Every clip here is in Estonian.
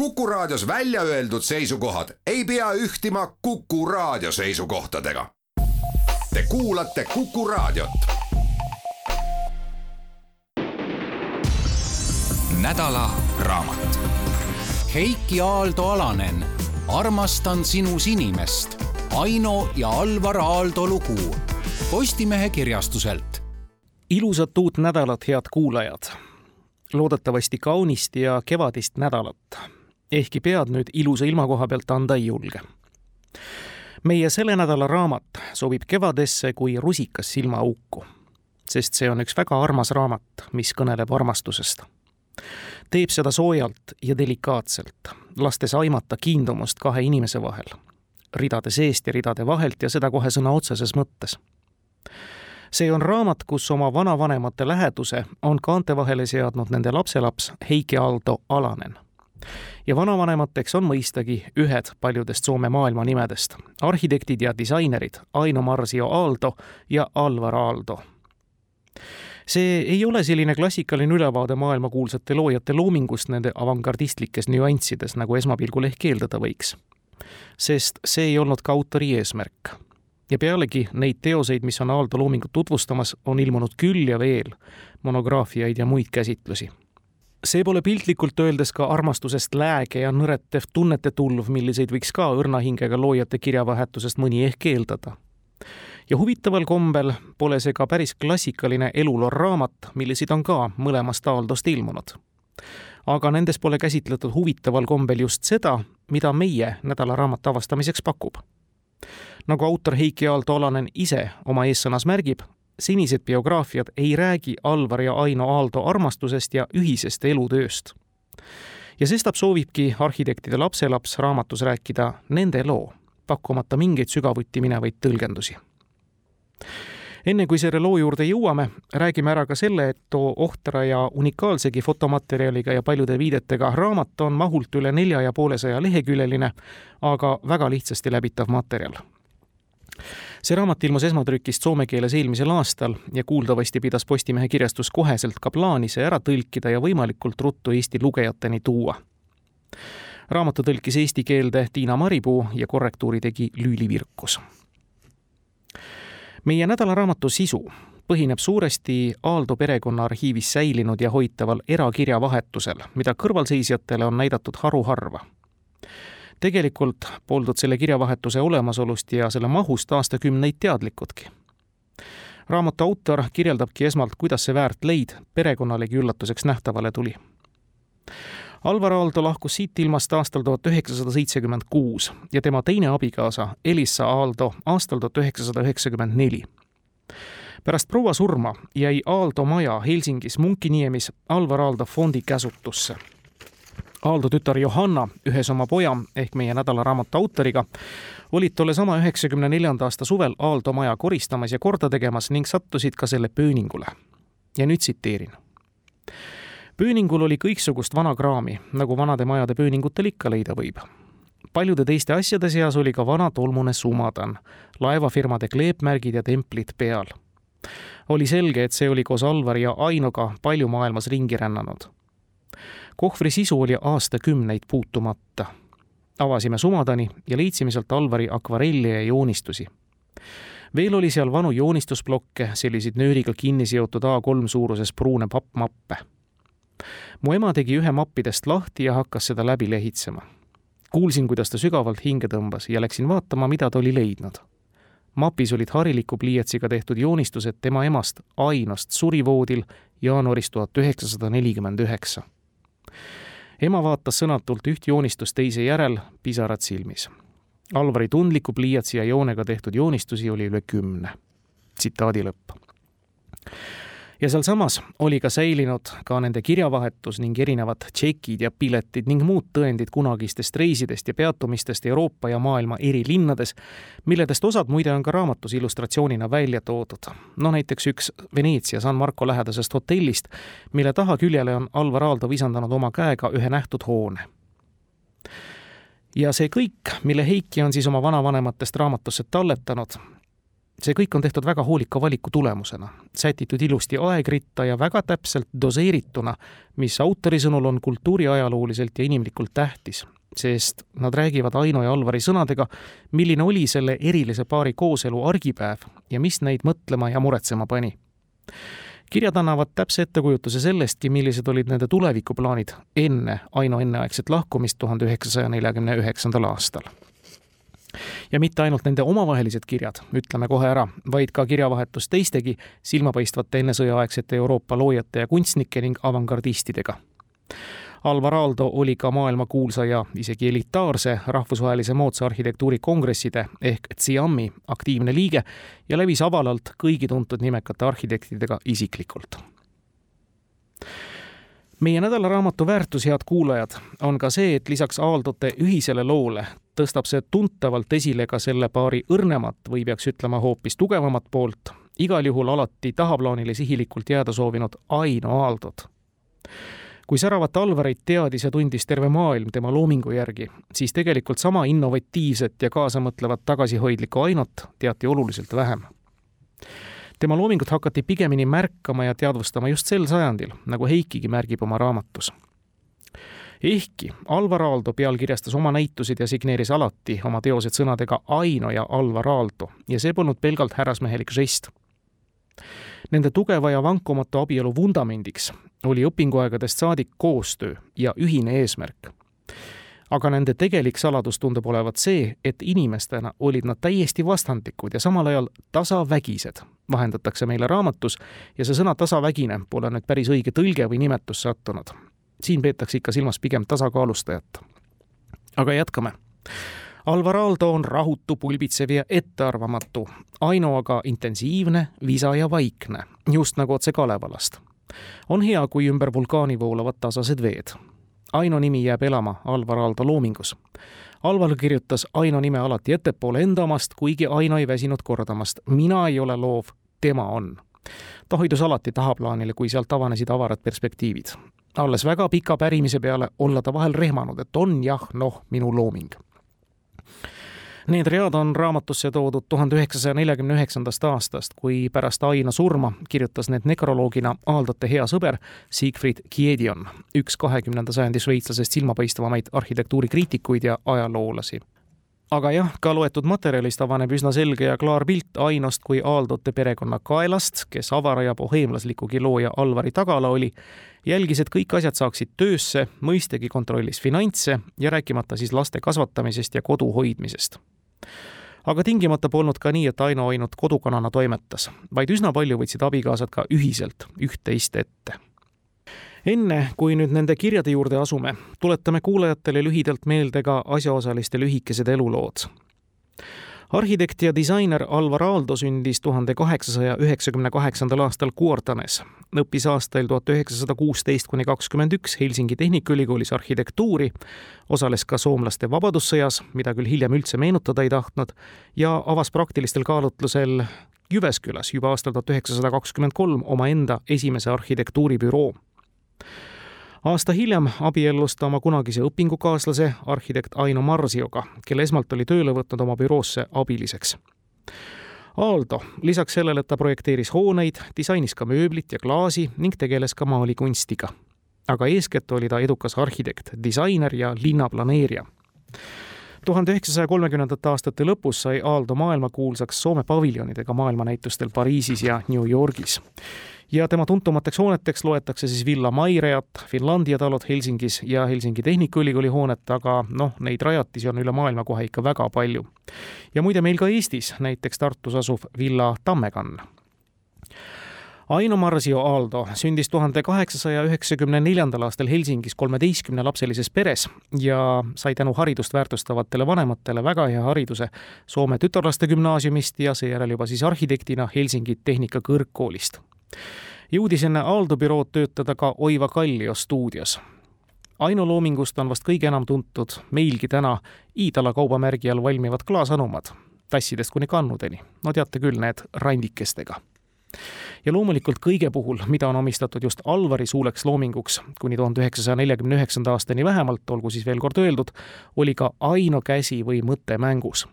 Kuku Raadios välja öeldud seisukohad ei pea ühtima Kuku Raadio seisukohtadega. Te kuulate Kuku Raadiot. nädala raamat. Heiki Aaldo Alanen, armastan sinu sinimest. Aino ja Alvar Aaldo lugu Postimehe kirjastuselt. ilusat uut nädalat, head kuulajad. loodetavasti kaunist ja kevadist nädalat ehkki pead nüüd ilusa ilma koha pealt anda ei julge. meie selle nädala raamat sobib kevadesse kui rusikas silmaauku, sest see on üks väga armas raamat, mis kõneleb armastusest. teeb seda soojalt ja delikaatselt, lastes aimata kiindumust kahe inimese vahel, ridade seest ja ridade vahelt ja seda kohe sõna otseses mõttes see on raamat, kus oma vanavanemate läheduse on kaante vahele seadnud nende lapselaps Heiki Aaldo Alanen ja vanavanemateks on mõistagi ühed paljudest Soome maailmanimedest, arhitektid ja disainerid Aino Marsio Aalto ja Alvar Aaldo. see ei ole selline klassikaline ülevaade maailmakuulsate loojate loomingust nende avangardistlikes nüanssides, nagu esmapilgul ehk eeldada võiks. sest see ei olnud ka autori eesmärk ja pealegi neid teoseid, mis on Aaldo loomingut tutvustamas, on ilmunud küll ja veel monograafiaid ja muid käsitlusi see pole piltlikult öeldes ka armastusest lääge ja nõretev tunnete tulv, milliseid võiks ka õrna hingega loojate kirjavahetusest mõni ehk eeldada. ja huvitaval kombel pole see ka päris klassikaline eluloo raamat, milliseid on ka mõlemast Aaldost ilmunud. aga nendes pole käsitletud huvitaval kombel just seda, mida meie nädalaraamatu avastamiseks pakub nagu autor Heiki Aalto Alanen ise oma eessõnas märgib, senised biograafiad ei räägi Alvar ja Aino Aaldo armastusest ja ühisest elutööst. ja sestap soovibki arhitektide lapselaps raamatus rääkida nende loo, pakkumata mingeid sügavuti minevaid tõlgendusi. enne kui selle loo juurde jõuame, räägime ära ka selle, et too ohtra ja unikaalsegi fotomaterjaliga ja paljude viidetega raamat on mahult üle nelja ja poolesaja leheküljeline, aga väga lihtsasti läbitav materjal see raamat ilmus esmatrükist soome keeles eelmisel aastal ja kuuldavasti pidas Postimehe kirjastus koheselt ka plaani see ära tõlkida ja võimalikult ruttu Eesti lugejateni tuua. raamatu tõlkis eesti keelde Tiina Maripuu ja korrektuuri tegi Lüüli Virkus. meie nädalaraamatu sisu põhineb suuresti Aaldo perekonna arhiivis säilinud ja hoitaval erakirjavahetusel, mida kõrvalseisjatele on näidatud haruharva tegelikult poldud selle kirjavahetuse olemasolust ja selle mahust aastakümneid teadlikudki. raamatu autor kirjeldabki esmalt, kuidas see väärt leid perekonnalegi üllatuseks nähtavale tuli. Alvar Aaldo lahkus siit ilmast aastal tuhat üheksasada seitsekümmend kuus ja tema teine abikaasa Elissa Aaldo aastal tuhat üheksasada üheksakümmend neli pärast proua surma jäi Aaldo maja Helsingis Munkiniemis Alvar Aaldo fondi käsutusse Aaldo tütar Johanna ühes oma poja ehk meie nädalaraamatu autoriga olid tollesama üheksakümne neljanda aasta suvel Aaldo maja koristamas ja korda tegemas ning sattusid ka selle pööningule. ja nüüd tsiteerin. pööningul oli kõiksugust vana kraami, nagu vanade majade pööningutel ikka leida võib. paljude teiste asjade seas oli ka vana tolmune sumadan, laevafirmade kleepmärgid ja templid peal. oli selge, et see oli koos Alvari ja Ainoga palju maailmas ringi rännanud kohvri sisu oli aastakümneid puutumata. avasime sumadani ja leidsime sealt Alvari akvarelle ja joonistusi. veel oli seal vanu joonistusblokke, selliseid nööriga kinni seotud A3 suuruses pruune pappmappe. mu ema tegi ühe mappidest lahti ja hakkas seda läbi lehitsema. kuulsin, kuidas ta sügavalt hinge tõmbas ja läksin vaatama, mida ta oli leidnud mapis olid hariliku pliiatsiga tehtud joonistused tema emast Ainost surivoodil jaanuaris tuhat üheksasada nelikümmend üheksa ema vaatas sõnatult üht joonistust teise järel, pisarad silmis. Alvari tundliku pliiatsi ja joonega tehtud joonistusi oli üle kümne. tsitaadi lõpp ja sealsamas oli ka säilinud ka nende kirjavahetus ning erinevad tšekid ja piletid ning muud tõendid kunagistest reisidest ja peatumistest Euroopa ja maailma eri linnades, milledest osad muide on ka raamatus illustratsioonina välja toodud. no näiteks üks Veneetsia San Marco lähedasest hotellist, mille tahaküljele on Alvar Aaldo visandanud oma käega ühe nähtud hoone ja see kõik, mille Heiki on siis oma vanavanematest raamatusse talletanud, see kõik on tehtud väga hoolika valiku tulemusena, sätitud ilusti aegritta ja väga täpselt doseerituna, mis autori sõnul on kultuuriajalooliselt ja inimlikult tähtis, sest nad räägivad Aino ja Alvari sõnadega, milline oli selle erilise paari kooselu argipäev ja mis neid mõtlema ja muretsema pani. kirjad annavad täpse ettekujutuse sellestki, millised olid nende tulevikuplaanid enne Aino enneaegset lahkumist tuhande üheksasaja neljakümne üheksandal aastal ja mitte ainult nende omavahelised kirjad, ütleme kohe ära, vaid ka kirjavahetus teistegi silmapaistvate ennesõjaaegsete Euroopa loojate ja kunstnike ning avangardistidega. Alvar Aalto oli ka maailmakuulsa ja isegi elitaarse rahvusvahelise moodsa arhitektuuri kongresside ehk CIAM-i aktiivne liige ja levis avalalt kõigi tuntud nimekate arhitektidega isiklikult meie nädalaraamatu väärtus, head kuulajad, on ka see, et lisaks Aaldote ühisele loole tõstab see tuntavalt esile ka selle paari õrnemat või peaks ütlema hoopis tugevamat poolt, igal juhul alati tahaplaanile sihilikult jääda soovinud Aino Aaldot. kui säravat Alvarit teadis ja tundis terve maailm tema loomingu järgi, siis tegelikult sama innovatiivset ja kaasamõtlevat tagasihoidlikku Ainot teati oluliselt vähem tema loomingut hakati pigemini märkama ja teadvustama just sel sajandil, nagu Heikigi märgib oma raamatus. Ehkki Alvar Aalto pealkirjastas oma näitused ja signeeris alati oma teosed sõnadega Aino ja Alvar Aalto ja see polnud pelgalt härrasmehelik žest. Nende tugeva ja vankumatu abielu vundamendiks oli õpinguaegadest saadik koostöö ja ühine eesmärk aga nende tegelik saladus tundub olevat see, et inimestena olid nad täiesti vastandlikud ja samal ajal tasavägised, vahendatakse meile raamatus ja see sõna tasavägine pole nüüd päris õige tõlge või nimetus sattunud. Siin peetakse ikka silmas pigem tasakaalustajat. aga jätkame. Alvar Aalto on rahutu, pulbitsev ja ettearvamatu, Aino aga intensiivne, visa ja vaikne, just nagu otse Kalevalast. on hea, kui ümber vulkaani voolavad tasased veed Aino nimi jääb elama Alvar Aalto loomingus. Alvar kirjutas Aino nime alati ettepoole enda omast, kuigi Aino ei väsinud kordamast. mina ei ole loov, tema on. ta hoidus alati tahaplaanile, kui sealt avanesid avarad perspektiivid. Alles väga pika pärimise peale olla ta vahel rehmanud, et on jah, noh, minu looming. Need read on raamatusse toodud tuhande üheksasaja neljakümne üheksandast aastast, kui pärast Aina surma kirjutas need nekroloogina Aaldote hea sõber Siegfried Kiedion, üks kahekümnenda sajandi šveitslasest silmapaistvamaid arhitektuurikriitikuid ja ajaloolasi aga jah, ka loetud materjalist avaneb üsna selge ja klaar pilt Ainost kui Aaldote perekonna kaelast, kes avara ja boheemlaslikugi looja Alvari tagala oli, jälgis, et kõik asjad saaksid töösse, mõistagi kontrollis finantse ja rääkimata siis laste kasvatamisest ja kodu hoidmisest aga tingimata polnud ka nii, et Aino ainult kodukanana toimetas, vaid üsna palju võtsid abikaasad ka ühiselt üht-teist ette. Enne, kui nüüd nende kirjade juurde asume, tuletame kuulajatele lühidalt meelde ka asjaosaliste lühikesed elulood arhitekt ja disainer Alvar Aaldo sündis tuhande kaheksasaja üheksakümne kaheksandal aastal Kuortanes. õppis aastail tuhat üheksasada kuusteist kuni kakskümmend üks Helsingi Tehnikaülikoolis arhitektuuri, osales ka soomlaste vabadussõjas, mida küll hiljem üldse meenutada ei tahtnud, ja avas praktilistel kaalutlusel Jyväskylas juba aastal tuhat üheksasada kakskümmend kolm omaenda esimese arhitektuuribüroo aasta hiljem abiellus ta oma kunagise õpingukaaslase, arhitekt Aino Marsioga, kelle esmalt oli tööle võtnud oma büroosse abiliseks. Aaldo, lisaks sellele, et ta projekteeris hooneid, disainis ka mööblit ja klaasi ning tegeles ka maalikunstiga. aga eeskätt oli ta edukas arhitekt, disainer ja linnaplaneerija tuhande üheksasaja kolmekümnendate aastate lõpus sai Aaldo maailmakuulsaks Soome paviljonidega maailmanäitustel Pariisis ja New Yorgis ja tema tuntumateks hooneteks loetakse siis Villa Maireat, Finlandia talud Helsingis ja Helsingi Tehnikaülikooli hoonet, aga noh, neid rajatisi on üle maailma kohe ikka väga palju. ja muide, meil ka Eestis, näiteks Tartus asuv Villa Tammekann Aino Marsio Aaldo sündis tuhande kaheksasaja üheksakümne neljandal aastal Helsingis kolmeteistkümnelapselises peres ja sai tänu haridust väärtustavatele vanematele väga hea hariduse Soome tütarlaste gümnaasiumist ja seejärel juba siis arhitektina Helsingi Tehnikakõrgkoolist jõudis enne Aaldo bürood töötada ka Oiva Kallio stuudios. Aino loomingust on vast kõige enam tuntud meilgi täna Iidala kaubamärgi all valmivad klaasanumad, tassidest kuni kannudeni. no teate küll, need randikestega ja loomulikult kõige puhul, mida on omistatud just Alvari suuleks loominguks kuni tuhande üheksasaja neljakümne üheksanda aastani vähemalt, olgu siis veel kord öeldud, oli ka Aino käsi või mõte mängus.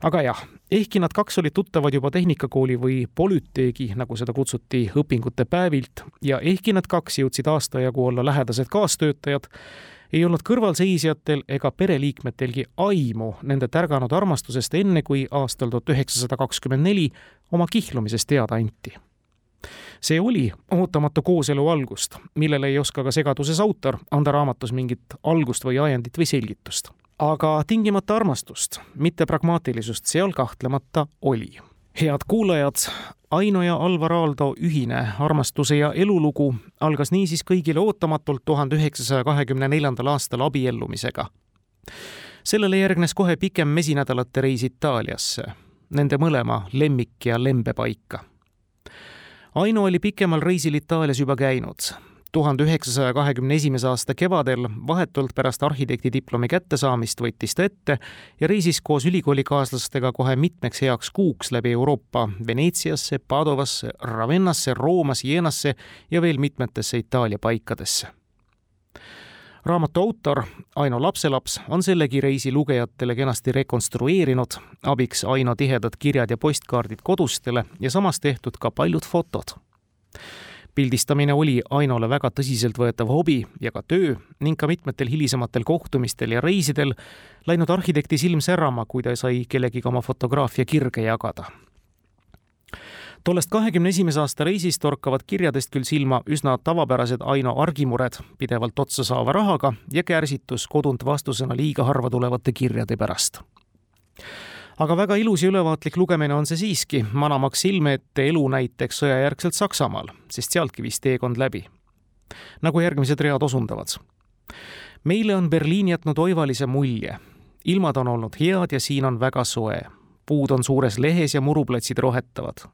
Aga jah, ehkki nad kaks olid tuttavad juba tehnikakooli või polüteegi, nagu seda kutsuti, õpingute päevilt ja ehkki nad kaks jõudsid aasta jagu olla lähedased kaastöötajad, ei olnud kõrvalseisjatel ega pereliikmetelgi aimu nende tärganud armastusest enne, kui aastal tuhat üheksasada kakskümmend neli oma kihlumisest teada anti. see oli ootamatu kooselu algust, millele ei oska ka segaduses autor anda raamatus mingit algust või ajendit või selgitust aga tingimata armastust, mitte pragmaatilisust seal kahtlemata oli. Head kuulajad, Aino ja Alvar Aaldo ühine armastuse ja elulugu algas niisiis kõigile ootamatult tuhande üheksasaja kahekümne neljandal aastal abiellumisega. sellele järgnes kohe pikem mesinädalate reis Itaaliasse, nende mõlema lemmik- ja lembepaika. Aino oli pikemal reisil Itaalias juba käinud tuhande üheksasaja kahekümne esimese aasta kevadel, vahetult pärast arhitektidiplomi kättesaamist, võttis ta ette ja reisis koos ülikoolikaaslastega kohe mitmeks heaks kuuks läbi Euroopa Veneetsiasse, Padovasse, Ravennasse, Rooma, Sienasse ja veel mitmetesse Itaalia paikadesse. raamatu autor Aino lapselaps on sellegi reisi lugejatele kenasti rekonstrueerinud, abiks Aino tihedad kirjad ja postkaardid kodustele ja samas tehtud ka paljud fotod pildistamine oli Ainole väga tõsiseltvõetav hobi ja ka töö ning ka mitmetel hilisematel kohtumistel ja reisidel läinud arhitekti silm särama, kui ta sai kellegiga oma fotograafia kirge jagada. tollest kahekümne esimese aasta reisist torkavad kirjadest küll silma üsna tavapärased Aino argimured pidevalt otsa saava rahaga ja kärsitus kodunt vastusena liiga harva tulevate kirjade pärast aga väga ilus ja ülevaatlik lugemine on see siiski, manamaks silme ette elu näiteks sõjajärgselt Saksamaal, sest sealtki viis teekond läbi. nagu järgmised read osundavad. meile on Berliin jätnud oivalise mulje. ilmad on olnud head ja siin on väga soe. puud on suures lehes ja muruplatsid rohetavad.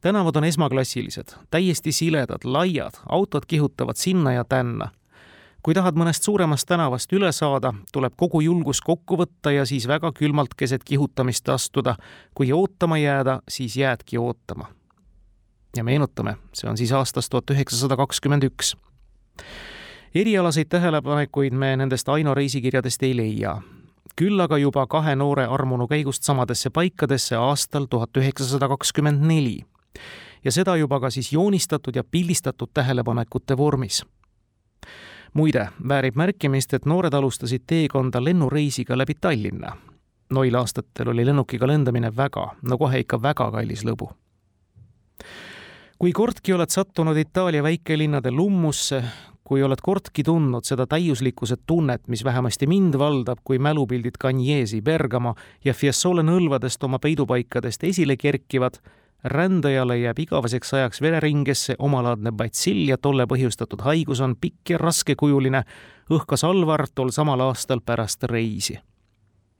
tänavad on esmaklassilised, täiesti siledad, laiad, autod kihutavad sinna ja tänna kui tahad mõnest suuremast tänavast üle saada, tuleb kogu julgus kokku võtta ja siis väga külmalt keset kihutamist astuda. kui ootama jääda, siis jäädki ootama. ja meenutame, see on siis aastast tuhat üheksasada kakskümmend üks. erialaseid tähelepanekuid me nendest Aino reisikirjadest ei leia küll aga juba kahe noore armunu käigust samadesse paikadesse aastal tuhat üheksasada kakskümmend neli. ja seda juba ka siis joonistatud ja pildistatud tähelepanekute vormis muide, väärib märkimist, et noored alustasid teekonda lennureisiga läbi Tallinna. noil aastatel oli lennukiga lendamine väga, no kohe ikka väga kallis lõbu. kui kordki oled sattunud Itaalia väikelinnade lummusse, kui oled kordki tundnud seda täiuslikkuse tunnet, mis vähemasti mind valdab, kui mälupildid Cagnesi, Bergamo ja Fiesole nõlvadest oma peidupaikadest esile kerkivad, rändajale jääb igaveseks ajaks vereringesse omalaadne batsill ja tolle põhjustatud haigus on pikk ja raskekujuline, õhkas Alvar tol samal aastal pärast reisi.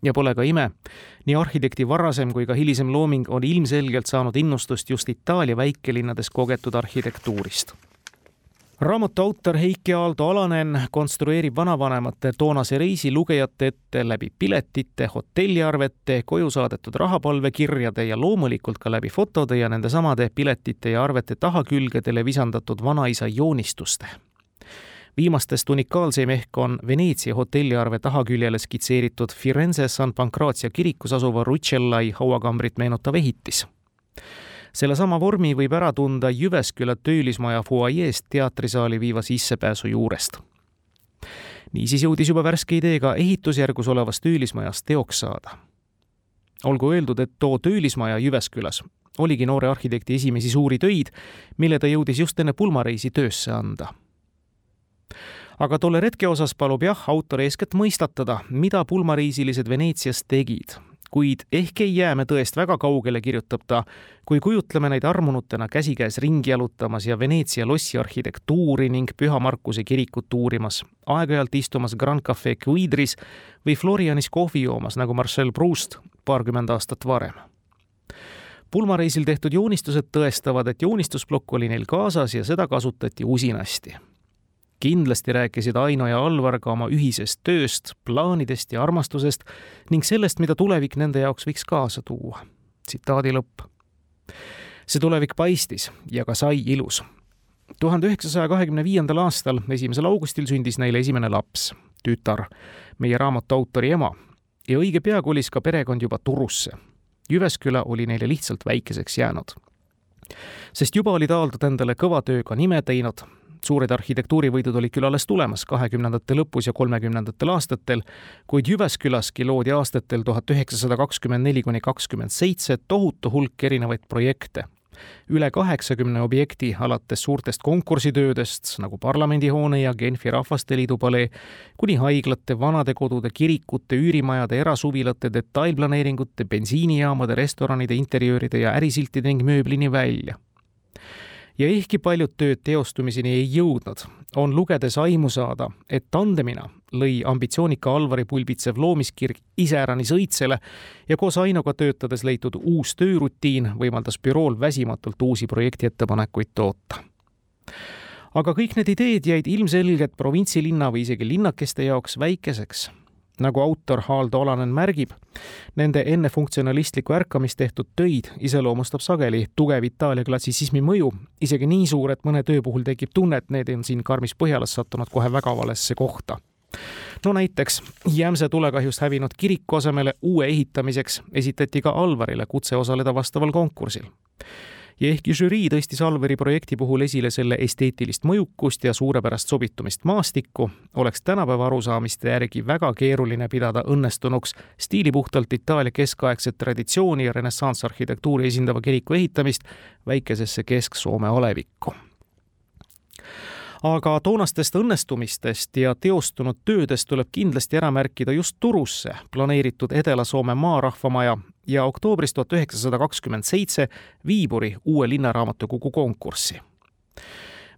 ja pole ka ime, nii arhitekti varasem kui ka hilisem looming on ilmselgelt saanud innustust just Itaalia väikelinnades kogetud arhitektuurist raamatu autor Heiki Aaldo Alanen konstrueerib vanavanemate toonase reisi lugejate ette läbi piletite, hotelliarvete, koju saadetud rahapalvekirjade ja loomulikult ka läbi fotode ja nendesamade piletite ja arvete tahakülgedele visandatud vanaisa joonistuste. viimastest unikaalseim ehk on Veneetsia hotelliarve tahaküljele skitseeritud Firenze San Pancrazia kirikus asuva Rucellai hauakambrit meenutav ehitis sellesama vormi võib ära tunda Jyväsküla töölismaja fuajeest teatrisaali viiva sissepääsu juurest. niisiis jõudis juba värske idee ka ehitusjärgus olevast töölismajast teoks saada. olgu öeldud, et too töölismaja Jyväskylas oligi noore arhitekti esimesi suuri töid, mille ta jõudis just enne pulmareisi töösse anda aga tolle retke osas palub jah, autor eeskätt mõistatada, mida pulmareisilised Veneetsias tegid kuid ehk ei jää me tõest väga kaugele, kirjutab ta, kui kujutleme neid armunutena käsikäes ringi jalutamas ja Veneetsia lossi arhitektuuri ning Püha Markuse kirikut uurimas, aeg-ajalt istumas Grand Cafe Quiidris või Florianis kohvi joomas, nagu Marcel Proust paarkümmend aastat varem. Pulmareisil tehtud joonistused tõestavad, et joonistusplokk oli neil kaasas ja seda kasutati usinasti kindlasti rääkisid Aino ja Alvar ka oma ühisest tööst, plaanidest ja armastusest ning sellest, mida tulevik nende jaoks võiks kaasa tuua. tsitaadi lõpp. see tulevik paistis ja ka sai ilus. tuhande üheksasaja kahekümne viiendal aastal, esimesel augustil sündis neile esimene laps, tütar, meie raamatu autori ema, ja õige pea kolis ka perekond juba Turusse. Jyvesküla oli neile lihtsalt väikeseks jäänud. sest juba olid Aaldod endale kõva tööga nime teinud, suured arhitektuurivõidud olid küll alles tulemas kahekümnendate lõpus ja kolmekümnendatel aastatel, kuid Jyväskylaski loodi aastatel tuhat üheksasada kakskümmend neli kuni kakskümmend seitse tohutu hulk erinevaid projekte. Üle kaheksakümne objekti, alates suurtest konkursitöödest nagu parlamendihoone ja Genfi Rahvasteliidu palee, kuni haiglate, vanadekodude, kirikute, üürimajade, erasuvilate, detailplaneeringute, bensiinijaamade, restoranide, interjööride ja ärisiltide ning mööblini välja ja ehkki paljud tööd teostumiseni ei jõudnud, on lugedes aimu saada, et tandemina lõi ambitsioonika Alvari pulbitsev loomiskirg iseäranis õitsele ja koos Ainoga töötades leitud uus töörutiin võimaldas bürool väsimatult uusi projektiettepanekuid toota. aga kõik need ideed jäid ilmselgelt provintsilinna või isegi linnakeste jaoks väikeseks nagu autor Haaldo Olanen märgib, nende enne funktsionalistlikku ärkamist tehtud töid iseloomustab sageli tugev Itaalia klassitsismi mõju, isegi nii suur, et mõne töö puhul tekib tunne, et need on siin karmis Põhjalas sattunud kohe väga valesse kohta. No näiteks Jämse tulekahjust hävinud kiriku asemele uue ehitamiseks esitati ka Alvarile kutse osaleda vastaval konkursil ja ehkki žürii tõstis Alveri projekti puhul esile selle esteetilist mõjukust ja suurepärast sobitumist maastikku, oleks tänapäeva arusaamiste järgi väga keeruline pidada õnnestunuks stiilipuhtalt Itaalia keskaegset traditsiooni ja renessanssarhitektuuri esindava kiriku ehitamist väikesesse Kesk-Soome olevikku aga toonastest õnnestumistest ja teostunud töödest tuleb kindlasti ära märkida just Turusse planeeritud Edela-Soome maarahvamaja ja oktoobris tuhat üheksasada kakskümmend seitse Viiburi uue linnaraamatukogu konkurssi.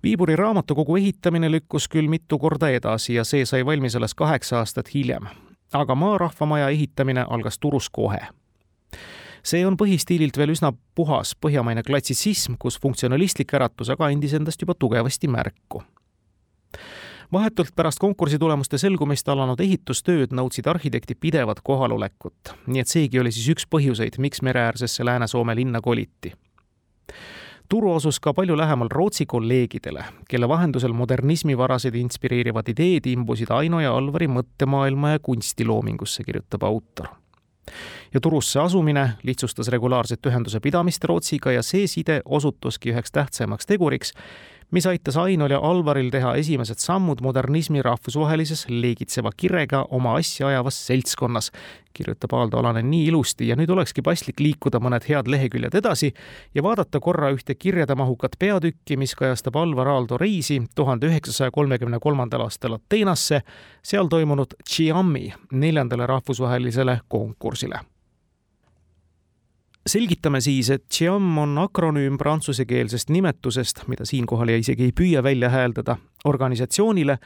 Viiburi raamatukogu ehitamine lükkus küll mitu korda edasi ja see sai valmis alles kaheksa aastat hiljem, aga maarahvamaja ehitamine algas Turus kohe see on põhistiililt veel üsna puhas põhjamaine klassitsism, kus funktsionalistlik äratus aga andis endast juba tugevasti märku. Vahetult pärast konkursi tulemuste selgumist alanud ehitustööd nõudsid arhitekti pidevat kohalolekut, nii et seegi oli siis üks põhjuseid, miks mereäärsesse Lääne-Soome linna koliti. turu asus ka palju lähemal Rootsi kolleegidele, kelle vahendusel modernismivarased inspireerivad ideed imbusid Aino ja Alvari mõttemaailma ja kunstiloomingusse, kirjutab autor ja Turusse asumine lihtsustas regulaarset ühenduse pidamist Rootsiga ja see side osutuski üheks tähtsamaks teguriks, mis aitas Ainol ja Alvaril teha esimesed sammud modernismi rahvusvahelises leegitseva kirega oma asja ajavas seltskonnas, kirjutab Aaldo Alanen nii ilusti ja nüüd olekski paslik liikuda mõned head leheküljed edasi ja vaadata korra ühte kirjademahukat peatükki, mis kajastab Alvar Aaldo reisi tuhande üheksasaja kolmekümne kolmandal aastal Ateenasse, seal toimunud Chiami neljandale rahvusvahelisele konkursile selgitame siis, et Xiam on akronüüm prantsusekeelsest nimetusest, mida siinkohal isegi ei püüa välja hääldada, organisatsioonile,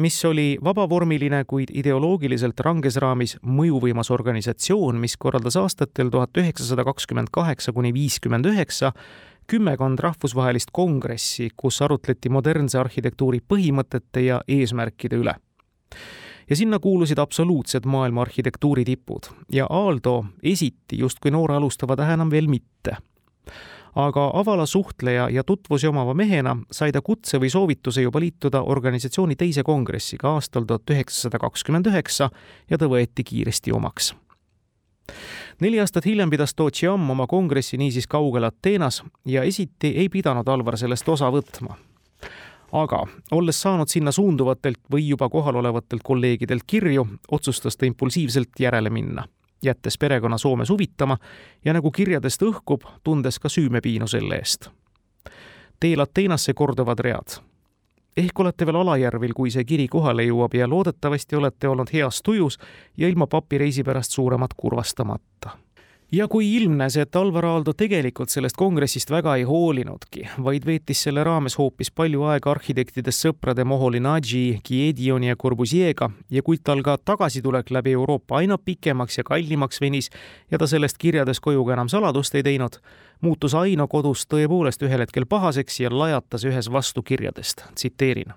mis oli vabavormiline, kuid ideoloogiliselt ranges raamis mõjuvõimas organisatsioon, mis korraldas aastatel tuhat üheksasada kakskümmend kaheksa kuni viiskümmend üheksa kümmekond rahvusvahelist kongressi, kus arutleti modernse arhitektuuri põhimõtete ja eesmärkide üle ja sinna kuulusid absoluutsed maailma arhitektuuri tipud. Ja Aaldo esiti justkui noore alustava tähe enam veel mitte. aga avala suhtleja ja tutvusi omava mehena sai ta kutse või soovituse juba liituda organisatsiooni teise kongressiga aastal tuhat üheksasada kakskümmend üheksa ja ta võeti kiiresti omaks. Neli aastat hiljem pidas Tootšiam oma kongressi niisiis kaugel Ateenas ja esiti ei pidanud Alvar sellest osa võtma aga olles saanud sinna suunduvatelt või juba kohalolevatelt kolleegidelt kirju, otsustas ta impulsiivselt järele minna, jättes perekonna Soome suvitama ja nagu kirjadest õhkub, tundes ka süümepiinu selle eest. teel Ateenasse korduvad read. ehk olete veel Alajärvil, kui see kiri kohale jõuab ja loodetavasti olete olnud heas tujus ja ilma papireisi pärast suuremat kurvastamata ja kui ilmnes, et Alvar Aaldo tegelikult sellest kongressist väga ei hoolinudki, vaid veetis selle raames hoopis palju aega arhitektidest sõprade Moholy-Nagy, Giedioni ja Corbusier'ga ja kui tal ka tagasitulek läbi Euroopa aina pikemaks ja kallimaks venis ja ta sellest kirjades koju ka enam saladust ei teinud, muutus Aino kodus tõepoolest ühel hetkel pahaseks ja lajatas ühes vastu kirjadest, tsiteerin.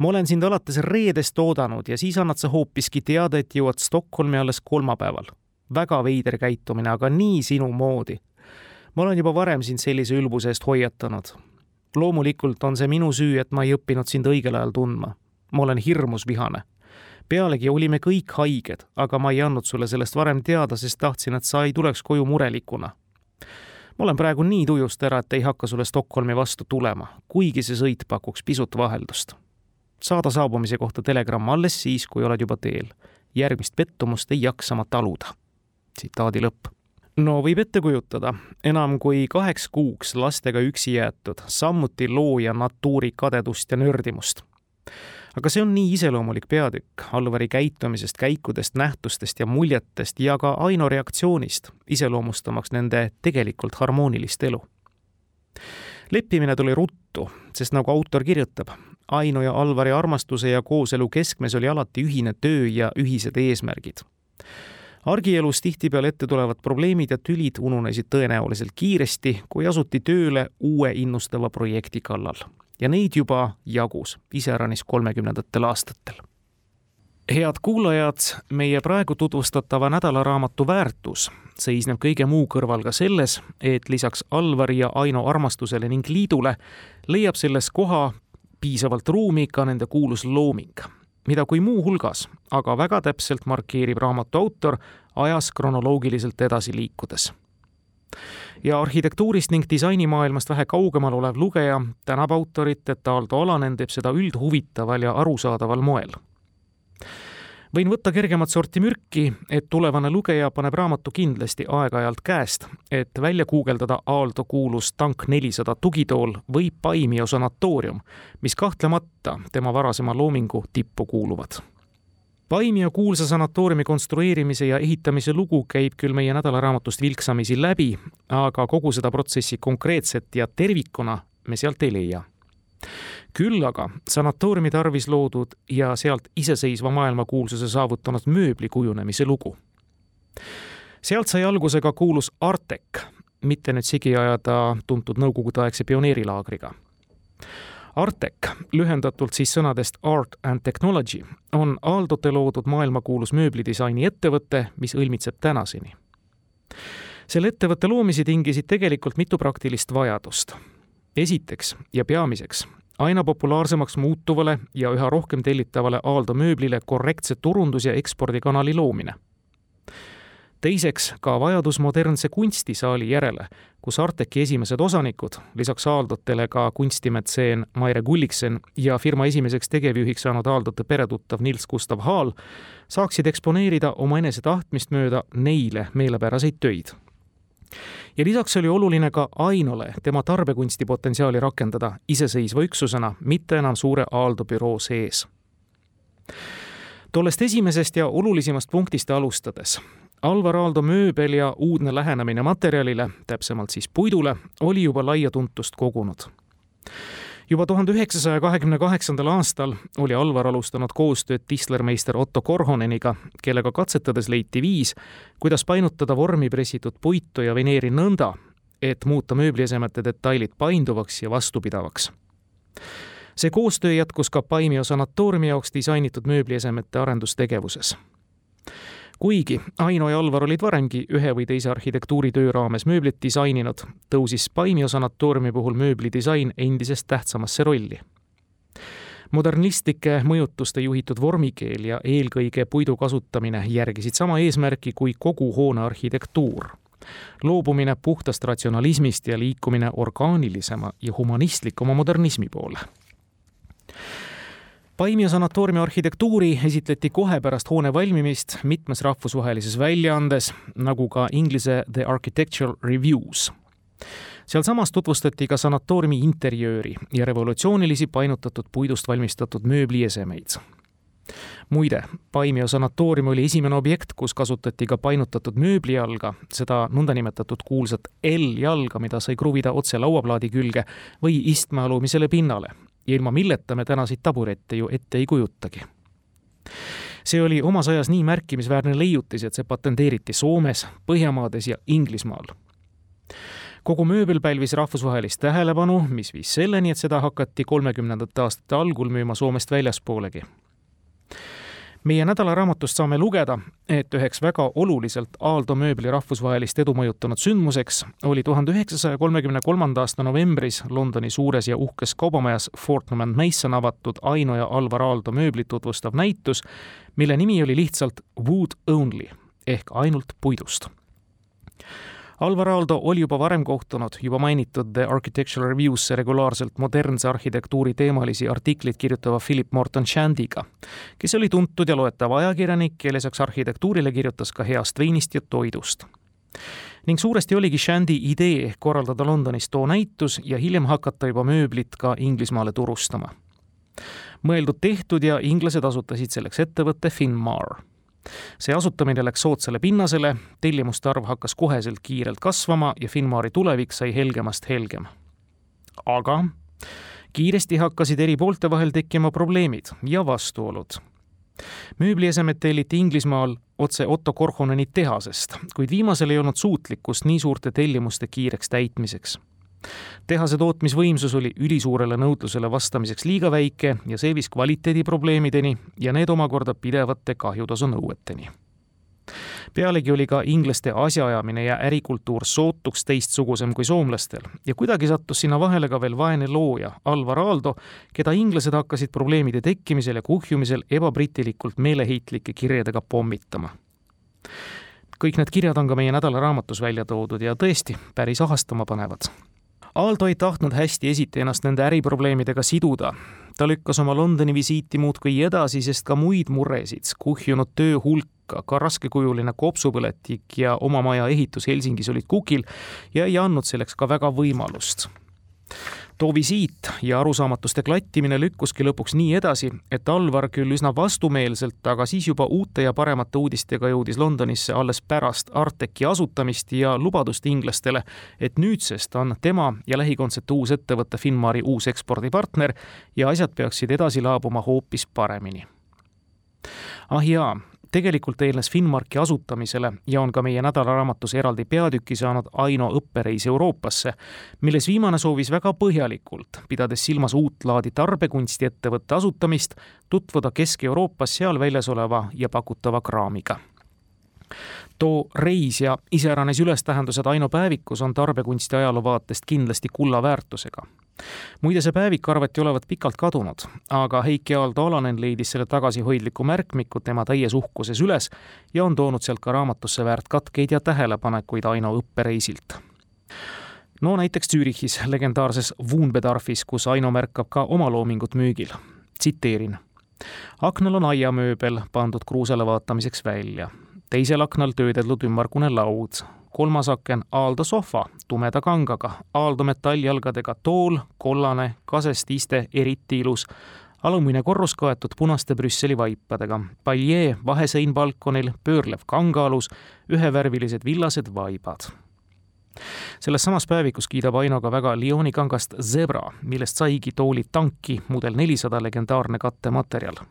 Ma olen sind alates reedest oodanud ja siis annad sa hoopiski teada, et jõuad Stockholmi alles kolmapäeval väga veider käitumine, aga nii sinu moodi. ma olen juba varem sind sellise ülbuse eest hoiatanud. loomulikult on see minu süü, et ma ei õppinud sind õigel ajal tundma. ma olen hirmus vihane. pealegi olime kõik haiged, aga ma ei andnud sulle sellest varem teada, sest tahtsin, et sa ei tuleks koju murelikuna. ma olen praegu nii tujust ära, et ei hakka sulle Stockholmi vastu tulema, kuigi see sõit pakuks pisut vaheldust. saada saabumise kohta telegramm alles siis, kui oled juba teel. järgmist pettumust ei jaksa ma taluda. Tsitaadi lõpp no võib ette kujutada, enam kui kaheks kuuks lastega üksi jäetud, samuti looja natuuri kadedust ja nördimust. aga see on nii iseloomulik peatükk Alvari käitumisest, käikudest, nähtustest ja muljetest ja ka Aino reaktsioonist, iseloomustamaks nende tegelikult harmoonilist elu. leppimine tuli ruttu, sest nagu autor kirjutab, Aino ja Alvari armastuse ja kooselu keskmes oli alati ühine töö ja ühised eesmärgid argielus tihtipeale ette tulevad probleemid ja tülid ununesid tõenäoliselt kiiresti, kui asuti tööle uue innustava projekti kallal. ja neid juba jagus, iseäranis kolmekümnendatel aastatel. head kuulajad, meie praegu tutvustatava nädalaraamatu väärtus seisneb kõige muu kõrval ka selles, et lisaks Alvari ja Aino armastusele ning liidule leiab selles koha piisavalt ruumi ka nende kuulus looming mida kui muuhulgas aga väga täpselt markeerib raamatu autor ajas kronoloogiliselt edasi liikudes. ja arhitektuurist ning disainimaailmast vähe kaugemal olev lugeja tänab autorit, et Aalto Alanen teeb seda üldhuvitaval ja arusaadaval moel võin võtta kergemat sorti mürki, et tulevane lugeja paneb raamatu kindlasti aeg-ajalt käest, et välja guugeldada Aalto kuulus tank nelisada tugitool või Paimio sanatoorium, mis kahtlemata tema varasema loomingu tippu kuuluvad. Paimio kuulsa sanatooriumi konstrueerimise ja ehitamise lugu käib küll meie nädalaraamatust vilksamisi läbi, aga kogu seda protsessi konkreetset ja tervikuna me sealt ei leia küll aga sanatooriumi tarvis loodud ja sealt iseseisva maailmakuulsuse saavutanud mööbli kujunemise lugu. sealt sai alguse ka kuulus Artec, mitte nüüd sigi ajada tuntud nõukogudeaegse pioneerilaagriga. Artec, lühendatult siis sõnadest Art and Technology, on Aaldote loodud maailmakuulus mööblidisaini ettevõte, mis õilmitseb tänaseni selle ettevõtte loomise tingisid tegelikult mitu praktilist vajadust. esiteks ja peamiseks aina populaarsemaks muutuvale ja üha rohkem tellitavale Aaldo mööblile korrektse turundus- ja ekspordikanali loomine. teiseks ka vajadus modernse kunstisaali järele, kus Arteki esimesed osanikud, lisaks Aaldotele ka kunstimetseen Maire Gulliksen ja firma esimeseks tegevjuhiks saanud Aaldote peretuttav Nils Gustav Haal, saaksid eksponeerida omaenese tahtmist mööda neile meelepäraseid töid ja lisaks oli oluline ka Ainole tema tarbekunsti potentsiaali rakendada iseseisva üksusena, mitte enam suure Aaldo büroo sees. tollest esimesest ja olulisimast punktist alustades Alvar Aaldo mööbel ja uudne lähenemine materjalile, täpsemalt siis puidule, oli juba laia tuntust kogunud juba tuhande üheksasaja kahekümne kaheksandal aastal oli Alvar alustanud koostööd tislermeister Otto Korhoneniga, kellega katsetades leiti viis, kuidas painutada vormi pressitud puitu ja veneeri nõnda, et muuta mööbliesemete detailid painduvaks ja vastupidavaks. see koostöö jätkus ka Paimio sanatooriumi jaoks disainitud mööbliesemete arendustegevuses kuigi Aino ja Alvar olid varemgi ühe või teise arhitektuuritöö raames mööblit disaininud, tõusis Paimio sanatooriumi puhul mööblidisain endisest tähtsamasse rolli. modernistlike mõjutuste juhitud vormikeel ja eelkõige puidu kasutamine järgisid sama eesmärki kui kogu hoone arhitektuur loobumine puhtast ratsionalismist ja liikumine orgaanilisema ja humanistlikuma modernismi poole Paimio sanatooriumi arhitektuuri esitleti kohe pärast hoone valmimist mitmes rahvusvahelises väljaandes, nagu ka Inglise The Architectural Reviews. sealsamas tutvustati ka sanatooriumi interjööri ja revolutsioonilisi painutatud puidust valmistatud mööbliesemeid. muide, Paimio sanatoorium oli esimene objekt, kus kasutati ka painutatud mööblijalga, seda nõndanimetatud kuulsat L-jalga, mida sai kruvida otse lauaplaadi külge või istme alumisele pinnale ja ilma milleta me tänaseid taburette ju ette ei kujutagi. see oli omas ajas nii märkimisväärne leiutis, et see patenteeriti Soomes, Põhjamaades ja Inglismaal. kogu mööbel pälvis rahvusvahelist tähelepanu, mis viis selleni, et seda hakati kolmekümnendate aastate algul müüma Soomest väljaspoolegi meie nädalaraamatust saame lugeda, et üheks väga oluliselt Aalto mööbli rahvusvahelist edu mõjutanud sündmuseks oli tuhande üheksasaja kolmekümne kolmanda aasta novembris Londoni suures ja uhkes kaubamajas Fortnum and Mason avatud Aino ja Alvar Aalto mööblit tutvustav näitus, mille nimi oli lihtsalt Wood Only ehk ainult puidust Alvar Aaldo oli juba varem kohtunud juba mainitud The Architectural Review'sse regulaarselt modernse arhitektuuri teemalisi artikleid kirjutava Philip Morton Shandiga, kes oli tuntud ja loetav ajakirjanik ja lisaks arhitektuurile kirjutas ka heast veinist ja toidust ning suuresti oligi Shandi idee korraldada Londonis too näitus ja hiljem hakata juba mööblit ka Inglismaale turustama. mõeldud-tehtud ja inglased asutasid selleks ettevõtte Finmar see asutamine läks soodsale pinnasele, tellimuste arv hakkas koheselt kiirelt kasvama ja Finmari tulevik sai helgemast helgem. aga kiiresti hakkasid eri poolte vahel tekkima probleemid ja vastuolud. mööbliesemed telliti Inglismaal otse Otto Korhoneni tehasest, kuid viimasel ei olnud suutlikkust nii suurte tellimuste kiireks täitmiseks tehase tootmisvõimsus oli ülisuurele nõudlusele vastamiseks liiga väike ja see viis kvaliteediprobleemideni ja need omakorda pidevate kahjutasu nõueteni. pealegi oli ka inglaste asjaajamine ja ärikultuur sootuks teistsugusem kui soomlastel ja kuidagi sattus sinna vahele ka veel vaene looja Alvar Aaldo, keda inglased hakkasid probleemide tekkimisel ja kuhjumisel ebabritilikult meeleheitlike kirjadega pommitama kõik need kirjad on ka meie nädalaraamatus välja toodud ja tõesti päris ahastama panevad Aldo ei tahtnud hästi esiti ennast nende äriprobleemidega siduda. ta lükkas oma Londoni visiiti muudkui edasi, sest ka muid muresid, kuhjunud töö hulka, ka raskekujuline kopsupõletik ja oma maja ehitus Helsingis olid kukil ja ei andnud selleks ka väga võimalust too visiit ja arusaamatuste klattimine lükkuski lõpuks nii edasi, et Alvar küll üsna vastumeelselt, aga siis juba uute ja paremate uudistega jõudis Londonisse alles pärast Arteki asutamist ja lubadust inglastele, et nüüdsest on tema ja lähikondsete uus ettevõte Finmari uus ekspordipartner ja asjad peaksid edasi laabuma hoopis paremini. ah jaa, tegelikult eelnes Finnmarki asutamisele ja on ka meie nädalaraamatus eraldi peatüki saanud Aino õppereis Euroopasse, milles viimane soovis väga põhjalikult, pidades silmas uut laadi tarbekunstiettevõtte asutamist, tutvuda Kesk-Euroopas seal väljas oleva ja pakutava kraamiga. Too reis ja iseäranis ülestähendused Aino päevikus on tarbekunsti ajaloo vaatest kindlasti kulla väärtusega muide, see päevik arvati olevat pikalt kadunud, aga Heiki Aaldo Alanen leidis selle tagasihoidliku märkmiku tema täies uhkuses üles ja on toonud sealt ka raamatusse väärt katkeid ja tähelepanekuid Aino õppereisilt no näiteks Zürichis legendaarses Wohnbedarfis, kus Aino märkab ka oma loomingut müügil. tsiteerin. aknal on aiamööbel pandud kruusale vaatamiseks välja. Teisel aknal töödeldud ümmargune laud, kolmas aken Aaldo sohva tumeda kangaga, Aaldo metalljalgadega tool, kollane, kasest iste eriti ilus, alumine korrus kaetud punaste Brüsseli vaipadega, paljee vahesein balkonil, pöörlev kangaalus, ühevärvilised villased vaibad. Selles samas päevikus kiidab Aino ka väga Lyoni kangast Zebra, millest saigi tooli tanki mudel nelisada legendaarne kattematerjal